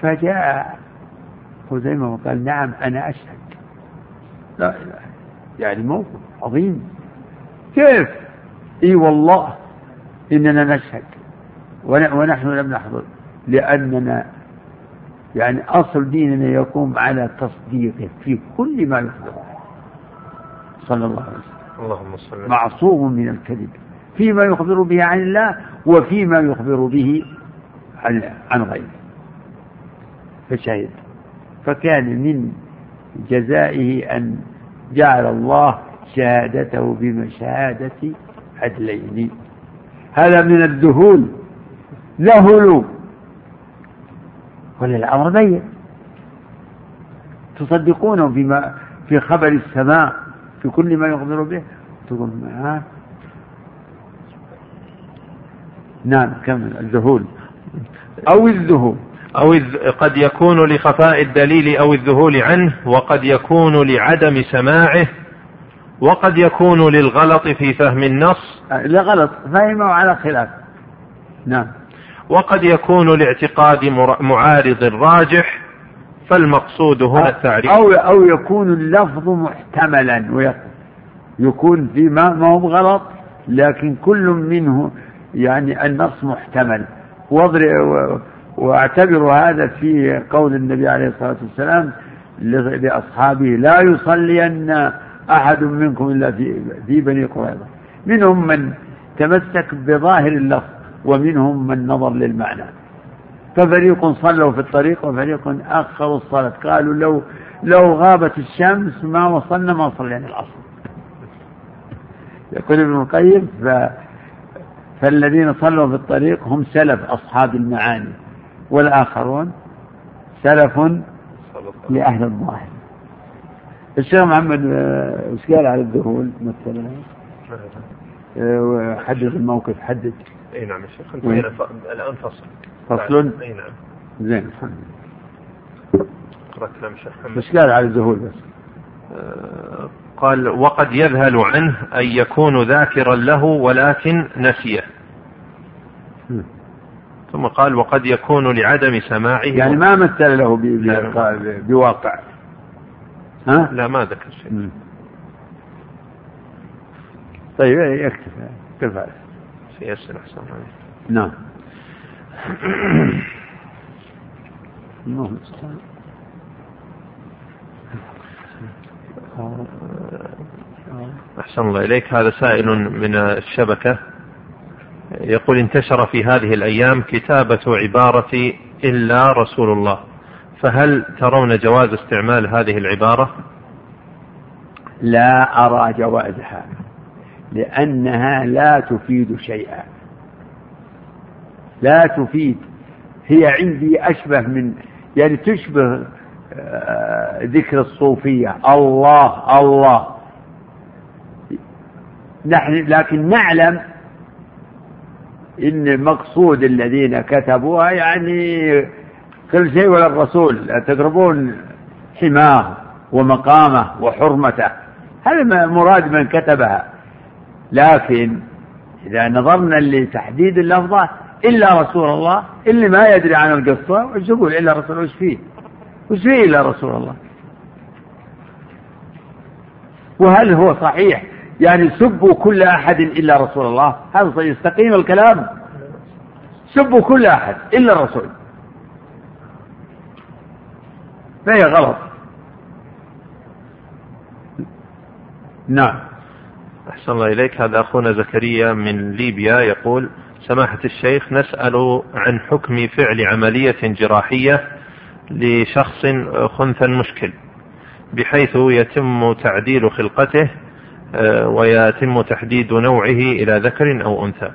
فجاء خزيمة وقال نعم أنا أشهد. لا إله يعني موقف عظيم. كيف؟ إي والله إننا نشهد. ونحن لم نحضر. لأننا يعني أصل ديننا يقوم على تصديقه في كل ما يخبر صلى الله عليه وسلم. اللهم صل معصوم من الكذب. فيما يخبر به عن الله وفيما يخبر به عن عن غيره. فشهد. فكان من جزائه أن جعل الله شهادته بمشهادة عدلين. هذا من الذهول. ذهلوا وللأمر بين. تصدقونه فيما في خبر السماء. في كل ما يخبر به. تقول ها؟ نعم كمل. الذهول. أو الذهول. أو قد يكون لخفاء الدليل أو الذهول عنه وقد يكون لعدم سماعه وقد يكون للغلط في فهم النص. لغلط. فهمه على خلاف. نعم. وقد يكون لاعتقاد معارض راجح فالمقصود هنا التعريف. أو أو يكون اللفظ محتملا يكون في ما ما هو غلط لكن كل منه يعني النص محتمل. وأعتبر هذا في قول النبي عليه الصلاة والسلام لأصحابه لا يصلين أحد منكم إلا في, في بني قريظة. منهم من تمسك بظاهر اللفظ ومنهم من نظر للمعنى. ففريق صلوا في الطريق وفريق أخروا الصلاة. قالوا لو لو غابت الشمس ما وصلنا ما صلينا العصر. يقول ابن القيم ف... فالذين صلوا في الطريق هم سلف أصحاب المعاني والآخرون سلف لأهل الظاهر. الشيخ محمد آه، إيش قال على الذهول مثلا؟ آه، حدد الموقف حدد اي نعم يا شيخ الآن فصل. فصل؟ إي نعم. زين. إيش قال على الذهول بس؟ آه، قال وقد يذهل عنه أن يكون ذاكرا له ولكن نسيه. ثم قال وقد يكون لعدم سماعه. يعني ما مثل له بواقع. ها؟ لا ما ذكر شيء. طيب يكتفى كفى سيسر أحسن نعم. أحسن الله إليك. هذا سائل من الشبكة. يقول انتشر في هذه الأيام كتابة عبارة إلا رسول الله. فهل ترون جواز استعمال هذه العبارة؟ لا أرى جوازها لأنها لا تفيد شيئا. لا تفيد. هي عندي أشبه من يعني تشبه آه، ذكر الصوفية. الله الله. نحن لكن نعلم إن مقصود الذين كتبوها يعني كل شيء ولا الرسول. تقربون حماه ومقامه وحرمته. هذا مراد من كتبها. لكن إذا نظرنا لتحديد اللفظة إلا رسول الله اللي ما يدري عن القصة. وش يقول إلا رسول وش فيه؟ وش فيه إلا رسول الله؟ وهل هو صحيح؟ يعني سبوا كل أحد إلا رسول الله. هذا يستقيم الكلام. سبوا كل أحد إلا الرسول فهي غلط؟ نعم. أحسن الله إليك. هذا أخونا زكريا من ليبيا يقول سماحة الشيخ نسأل عن حكم فعل عملية جراحية لشخص خنثى مشكل بحيث يتم تعديل خلقته آه، ويتم تحديد نوعه إلى ذكر أو أنثى.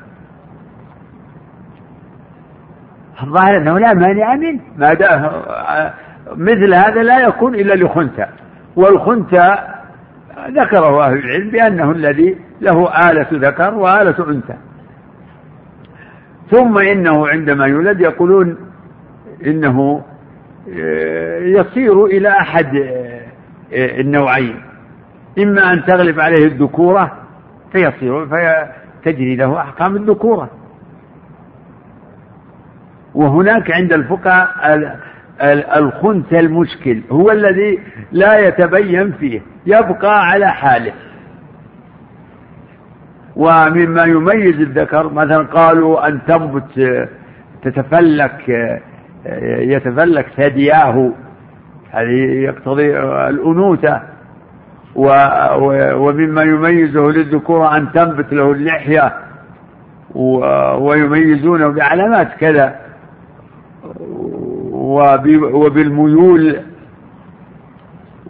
الظاهر أنه لا مانع منه. ما مثل هذا لا يكون إلا لخنثى. والخنثى ذكره أهل العلم بأنه الذي له آلة ذكر وآلة أنثى. ثم إنه عندما يولد يقولون إنه آه، يصير إلى أحد آه، النوعين. إما أن تغلب عليه الذكورة فيصير فتجري له أحكام الذكورة. وهناك عند الفقهاء الخنث المشكل هو الذي لا يتبين فيه يبقى على حاله. ومما يميز الذكر مثلا قالوا أن تنبت تتفلك يتفلك ثدياه هذه يقتضي الأنوثة ومما يميزه للذكورة أن تنبت له اللحية ويميزونه بعلامات كذا وبالميول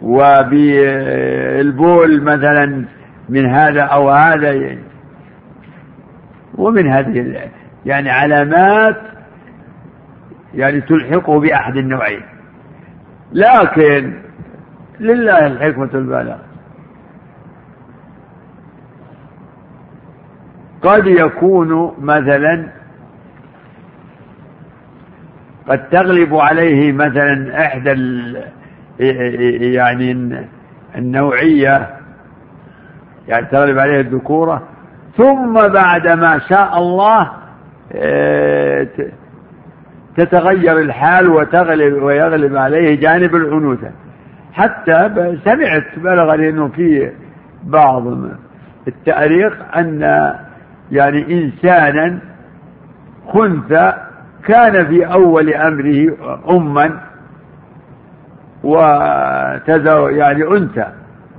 وبالبول مثلا من هذا أو هذا ومن هذه يعني علامات يعني تلحقه بأحد النوعين. لكن لله الحكمة البالغة. قد يكون مثلا قد تغلب عليه مثلا إحدى يعني النوعية يعني تغلب عليه الذكورة ثم بعد ما شاء الله آه، تتغير الحال وتغلب ويغلب عليه جانب الأنوثة حتى سمعت بلغني إنه في بعض التأريخ أن يعني إنسانا خنثى كان في أول أمره أما وتزوج يعني أنثى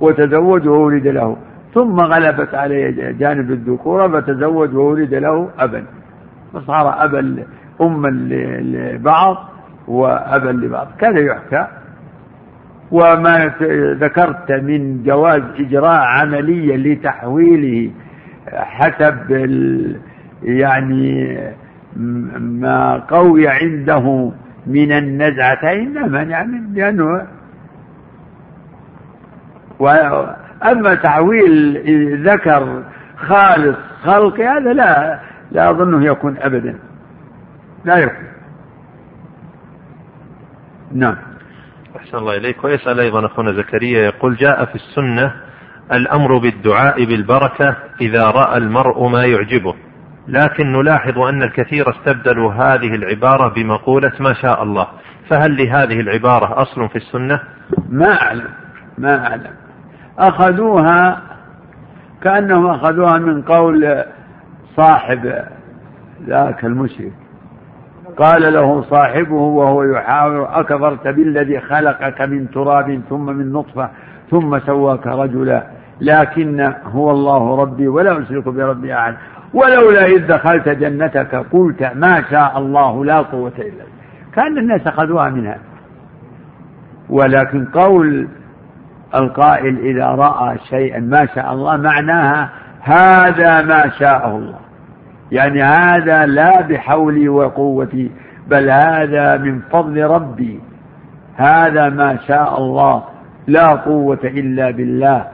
وتزوج وولد له. ثم غلبت عليه جانب الذكورة فتزوج وولد له أبا. فصار أبا أما لبعض وأبا لبعض. كذا يحكى. وما ذكرت من جواز إجراء عملية لتحويله حسب يعني ما قوي عنده من النزعتين لا مانع منه لأنه أما تعويل ذكر خالص خلق هذا لا لا أظنه يكون أبدا. لا يكون. نعم. أحسن الله إليك. ويسأل أيضا أخونا زكريا يقول جاء في السنة الأمر بالدعاء بالبركة إذا رأى المرء ما يعجبه. لكن نلاحظ أن الكثير استبدلوا هذه العبارة بمقولة ما شاء الله. فهل لهذه العبارة أصل في السنة؟ ما أعلم. ما أعلم. أخذوها كأنهم أخذوها من قول صاحب ذاك المشرك. قال له صاحبه وهو يحاور أكفرت بالذي خلقك من تراب ثم من نطفة ثم سواك رجلا لكن هو الله ربي ولا أشرك بربي أحد. ولولا إذ دخلت جنتك قلت ما شاء الله لا قوة إلا بالله. كان الناس أخذوها منها. ولكن قول القائل إذا رأى شيئا ما شاء الله معناها هذا ما شاءه الله. يعني هذا لا بحولي وقوتي بل هذا من فضل ربي. هذا ما شاء الله لا قوة إلا بالله.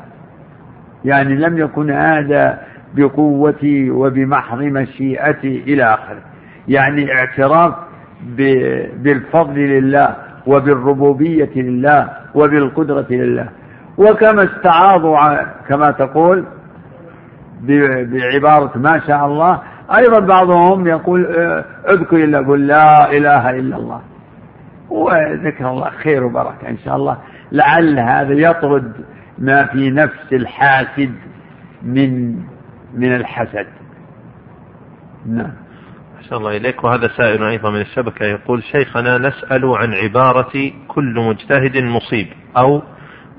يعني لم يكن هذا بقوتي وبمحض مشيئتي إلى آخره. يعني اعتراف بالفضل لله وبالربوبية لله وبالقدرة لله. وكما استعاضوا كما تقول بعبارة ما شاء الله. أيضا بعضهم يقول آه، اذكر إلا قل لا إله إلا الله. وذكر الله خير وبركة إن شاء الله. لعل هذا يطرد ما في نفس الحاسد من من الحسد. نعم. أحسن الله إليك. وهذا سائل أيضا من الشبكة يقول شيخنا نسأل عن عبارة كل مجتهد مصيب أو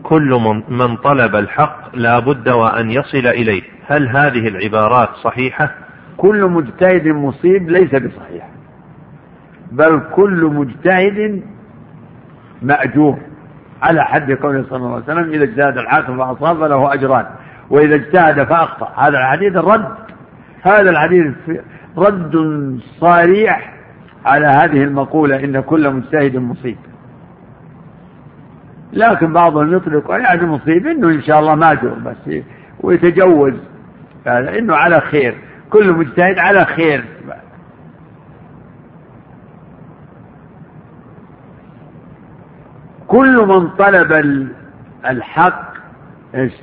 كل من طلب الحق لا بد وأن يصل إليه. هل هذه العبارات صحيحة؟ كل مجتهد مصيب ليس بصحيح. بل كل مجتهد مأجور. على حد قوله صلى الله عليه وسلم إذا اجتهد الحاكم فأصاب له أجران وإذا اجتهد فأخطأ. هذا الحديث الرد هذا الحديث رد صريح على هذه المقولة إن كل مجتهد مصيب. لكن بعضهم يطلق يعني مصيب إنه إن شاء الله ماجور بس ويتجوز. هذا إنه على خير. كل مجتهد على خير. كل من طلب الحق إيش؟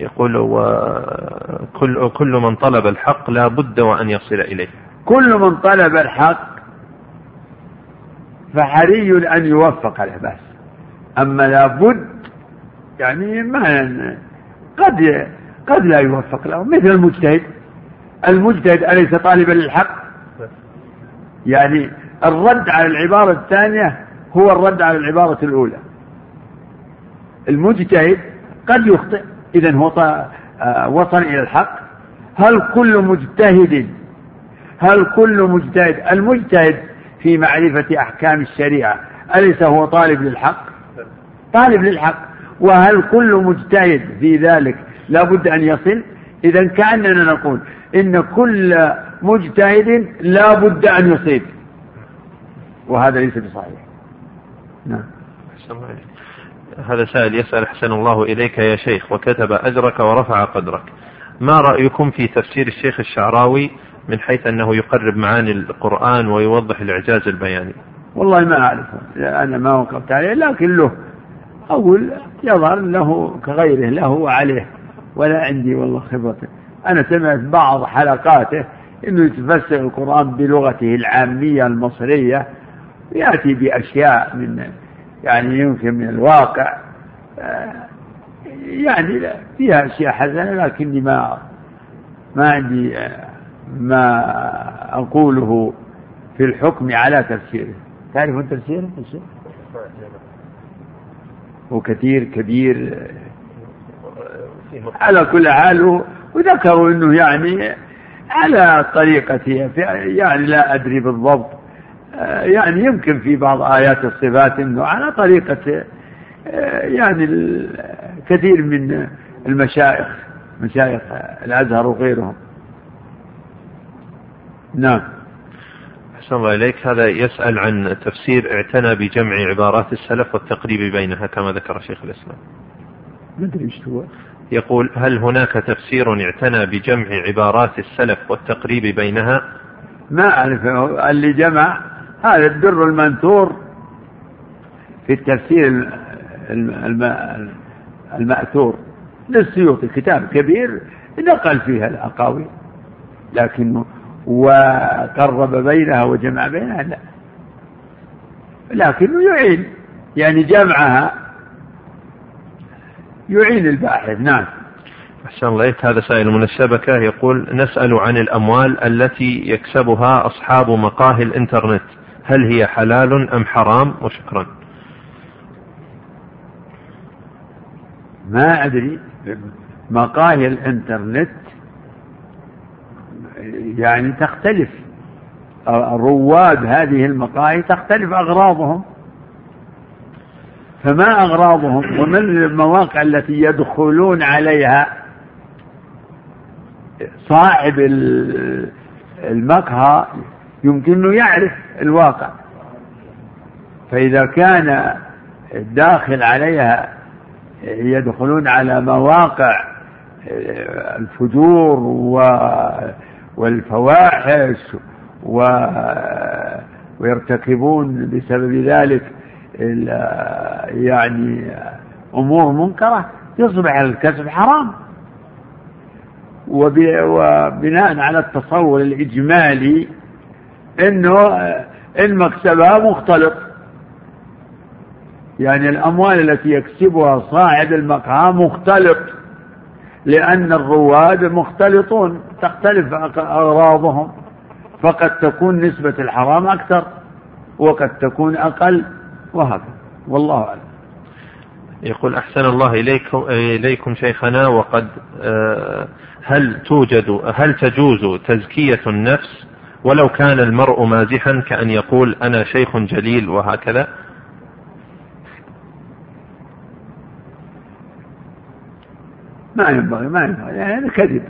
يقول وكل كل من طلب الحق لا بد وأن يصل إليه. كل من طلب الحق فحري أن يوفق له بس. أما لابد يعني ما قد قد لا يوفق له. مثل المجتهد. المجتهد أليس طالبا للحق؟ يعني الرد على العبارة الثانية هو الرد على العبارة الأولى. المجتهد قد يخطئ. إذا هو آه، وصل إلى الحق. هل كل مجتهد هل كل مجتهد المجتهد في معرفة أحكام الشريعة أليس هو طالب للحق؟ طالب للحق. وهل كل مجتهد في ذلك لا بد أن يصل؟ إذا كأننا نقول إن كل مجتهد لا بد أن يصيب. وهذا ليس بصحيح. نعم. هذا سائل يسأل أحسن الله إليك يا شيخ وكتب أجرك ورفع قدرك. ما رأيكم في تفسير الشيخ الشعراوي من حيث أنه يقرب معاني القرآن ويوضح الإعجاز البياني؟ والله ما أعرفه. أنا ما وقفت عليه لكن له أقول يظهر له كغيره له وعليه. ولا عندي والله خبرته. أنا سمعت بعض حلقاته أنه يتفسر القرآن بلغته العامية المصرية يأتي بأشياء من يعني يمكن من الواقع. يعني فيها أشياء حسنة لكني ما ما عندي ما أقوله في الحكم على تفسيره. تعرفون تفسيره؟ وكثير كبير على كل حال وذكروا إنه يعني على طريقته يعني لا أدري بالضبط يعني يمكن في بعض آيات الصفات إنه على طريقة يعني كثير من المشايخ مشايخ الأزهر وغيرهم. نعم. أحسن الله إليك. هذا يسأل عن تفسير اعتنى بجمع عبارات السلف والتقريب بينها كما ذكر شيخ الإسلام. ما أدري إيش هو. يقول هل هناك تفسير اعتنى بجمع عبارات السلف والتقريب بينها؟ ما أعرف. اللي جمع هذا الدر المنثور في التفسير المأثور. للسيوطي كتاب كبير نقل فيها الأقاويل لكنه وقرب بينها وجمع بينها لا. لكنه يعين يعني جمعها يعين الباحث نعم. أحسن الله هذا سائل من الشبكة يقول نسأل عن الأموال التي يكسبها أصحاب مقاهي الإنترنت. هل هي حلال أم حرام؟ وشكرا. ما أدري. مقاهي الإنترنت يعني تختلف. رواد هذه المقاهي تختلف أغراضهم. فما أغراضهم؟ ومن المواقع التي يدخلون عليها صاحب المقهى يمكنه يعرف الواقع. فإذا كان الداخل عليها يدخلون على مواقع الفجور والفواحش و ويرتكبون بسبب ذلك يعني أمور منكرة يصبح الكسب حرام. وبناء على التصور الإجمالي أنه إن مكسبها مختلط. يعني الأموال التي يكسبها صاحب المقهى مختلط. لأن الرواد مختلطون تختلف أغراضهم. فقد تكون نسبة الحرام أكثر وقد تكون أقل وهكذا. والله أعلم. يقول أحسن الله إليكم, إليكم شيخنا وقد آه، هل توجد هل تجوز تزكية النفس ولو كان المرء مازحا كأن يقول أنا شيخ جليل وهكذا؟ ما ينبغي ما ينبغي. يعني هذا كذب.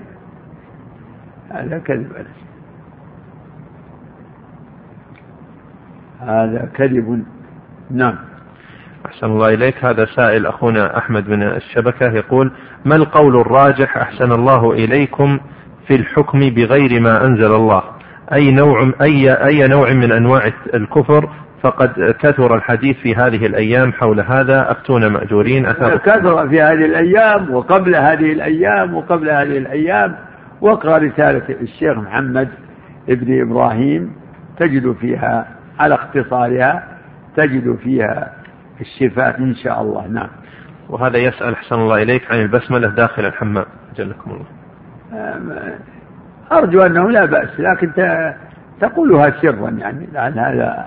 هذا كذب هذا كذب. نعم. أحسن الله إليك. هذا سائل أخونا أحمد من الشبكة يقول ما القول الراجح أحسن الله إليكم في الحكم بغير ما أنزل الله؟ أي نوع أي أي نوع من أنواع الكفر فقد كثر الحديث في هذه الأيام حول هذا. أفتون مأجورين. كثر في هذه الأيام وقبل هذه الأيام وقبل هذه الأيام. واقرأ رسالة الشيخ محمد ابن إبراهيم. تجد فيها على اختصارها تجد فيها الشفاء إن شاء الله. نعم. وهذا يسأل أحسن الله إليك عن البسملة داخل الحمام. جلكم الله. أرجو أنه لا بأس لكن تقولها سرا يعني لأن هذا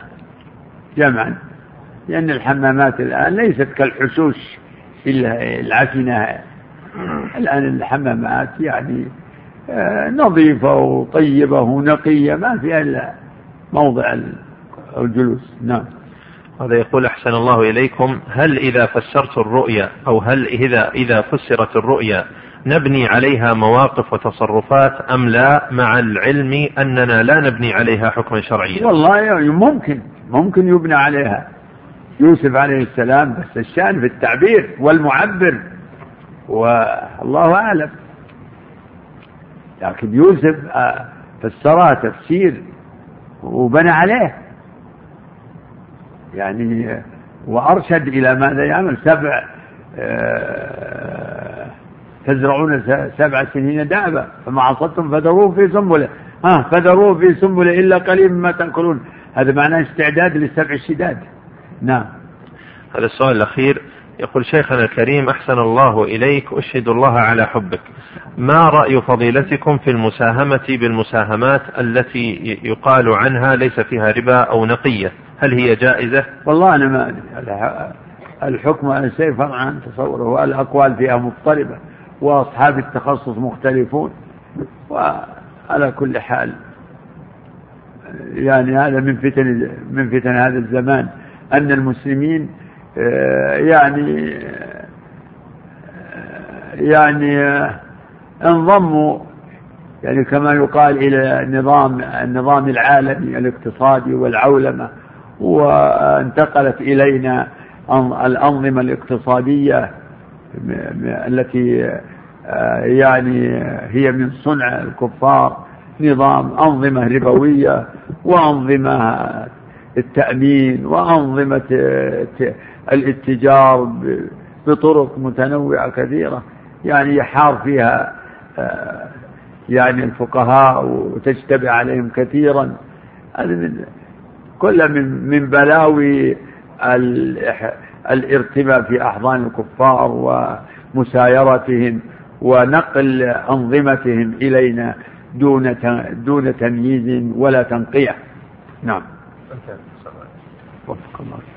جمعا لأن الحمامات الآن ليست كالحشوش العفنة. الآن الحمامات يعني آه، نظيفة وطيبة ونقية ما فيها إلا موضع الجلوس. نعم. هذا يقول أحسن الله إليكم. هل إذا فسرت الرؤيا أو هل إذا إذا فسرت الرؤيا نبني عليها مواقف وتصرفات أم لا؟ مع العلم أننا لا نبني عليها حكما شرعيا. والله يعني ممكن. ممكن يبنى عليها. يوسف عليه السلام بس الشأن في التعبير والمعبر. والله أعلم. لكن يوسف آه، فسرها تفسير وبنى عليه. يعني وأرشد إلى ماذا يعمل؟ سبع آه، تزرعون سبع سنين دابا فما عصدتم فذروه في سنبلة. ها فذروه في سنبلة إلا قليل مما تأكلون. هذا معناه استعداد للسبع الشداد نعم. هذا السؤال الأخير. يقول شيخنا الكريم أحسن الله إليك أشهد الله على حبك. ما رأي فضيلتكم في المساهمة بالمساهمات التي يقال عنها ليس فيها ربا أو نقية؟ هل هي جائزة؟ والله أنا ما أدري. الحكم على الشيء فرع عن تصوره والأقوال فيها مضطربة وأصحاب التخصص مختلفون وعلى كل حال يعني هذا من فتن من فتن هذا الزمان. أن المسلمين آه، يعني آه، يعني آه، انضموا يعني كما يقال إلى نظام النظام العالمي الاقتصادي والعولمة وانتقلت إلينا الأنظمة الاقتصادية التي يعني هي من صنع الكفار نظام أنظمة ربوية وأنظمة التأمين وأنظمة الاتجار بطرق متنوعة كثيرة. يعني يحار فيها يعني الفقهاء وتجتمع عليهم كثيرا. هذا من كل من من بلاوي الارتباء في أحضان الكفار ومسايرتهم ونقل أنظمتهم إلينا. دون دون تمييز ولا تنقية. نعم. وفق الله.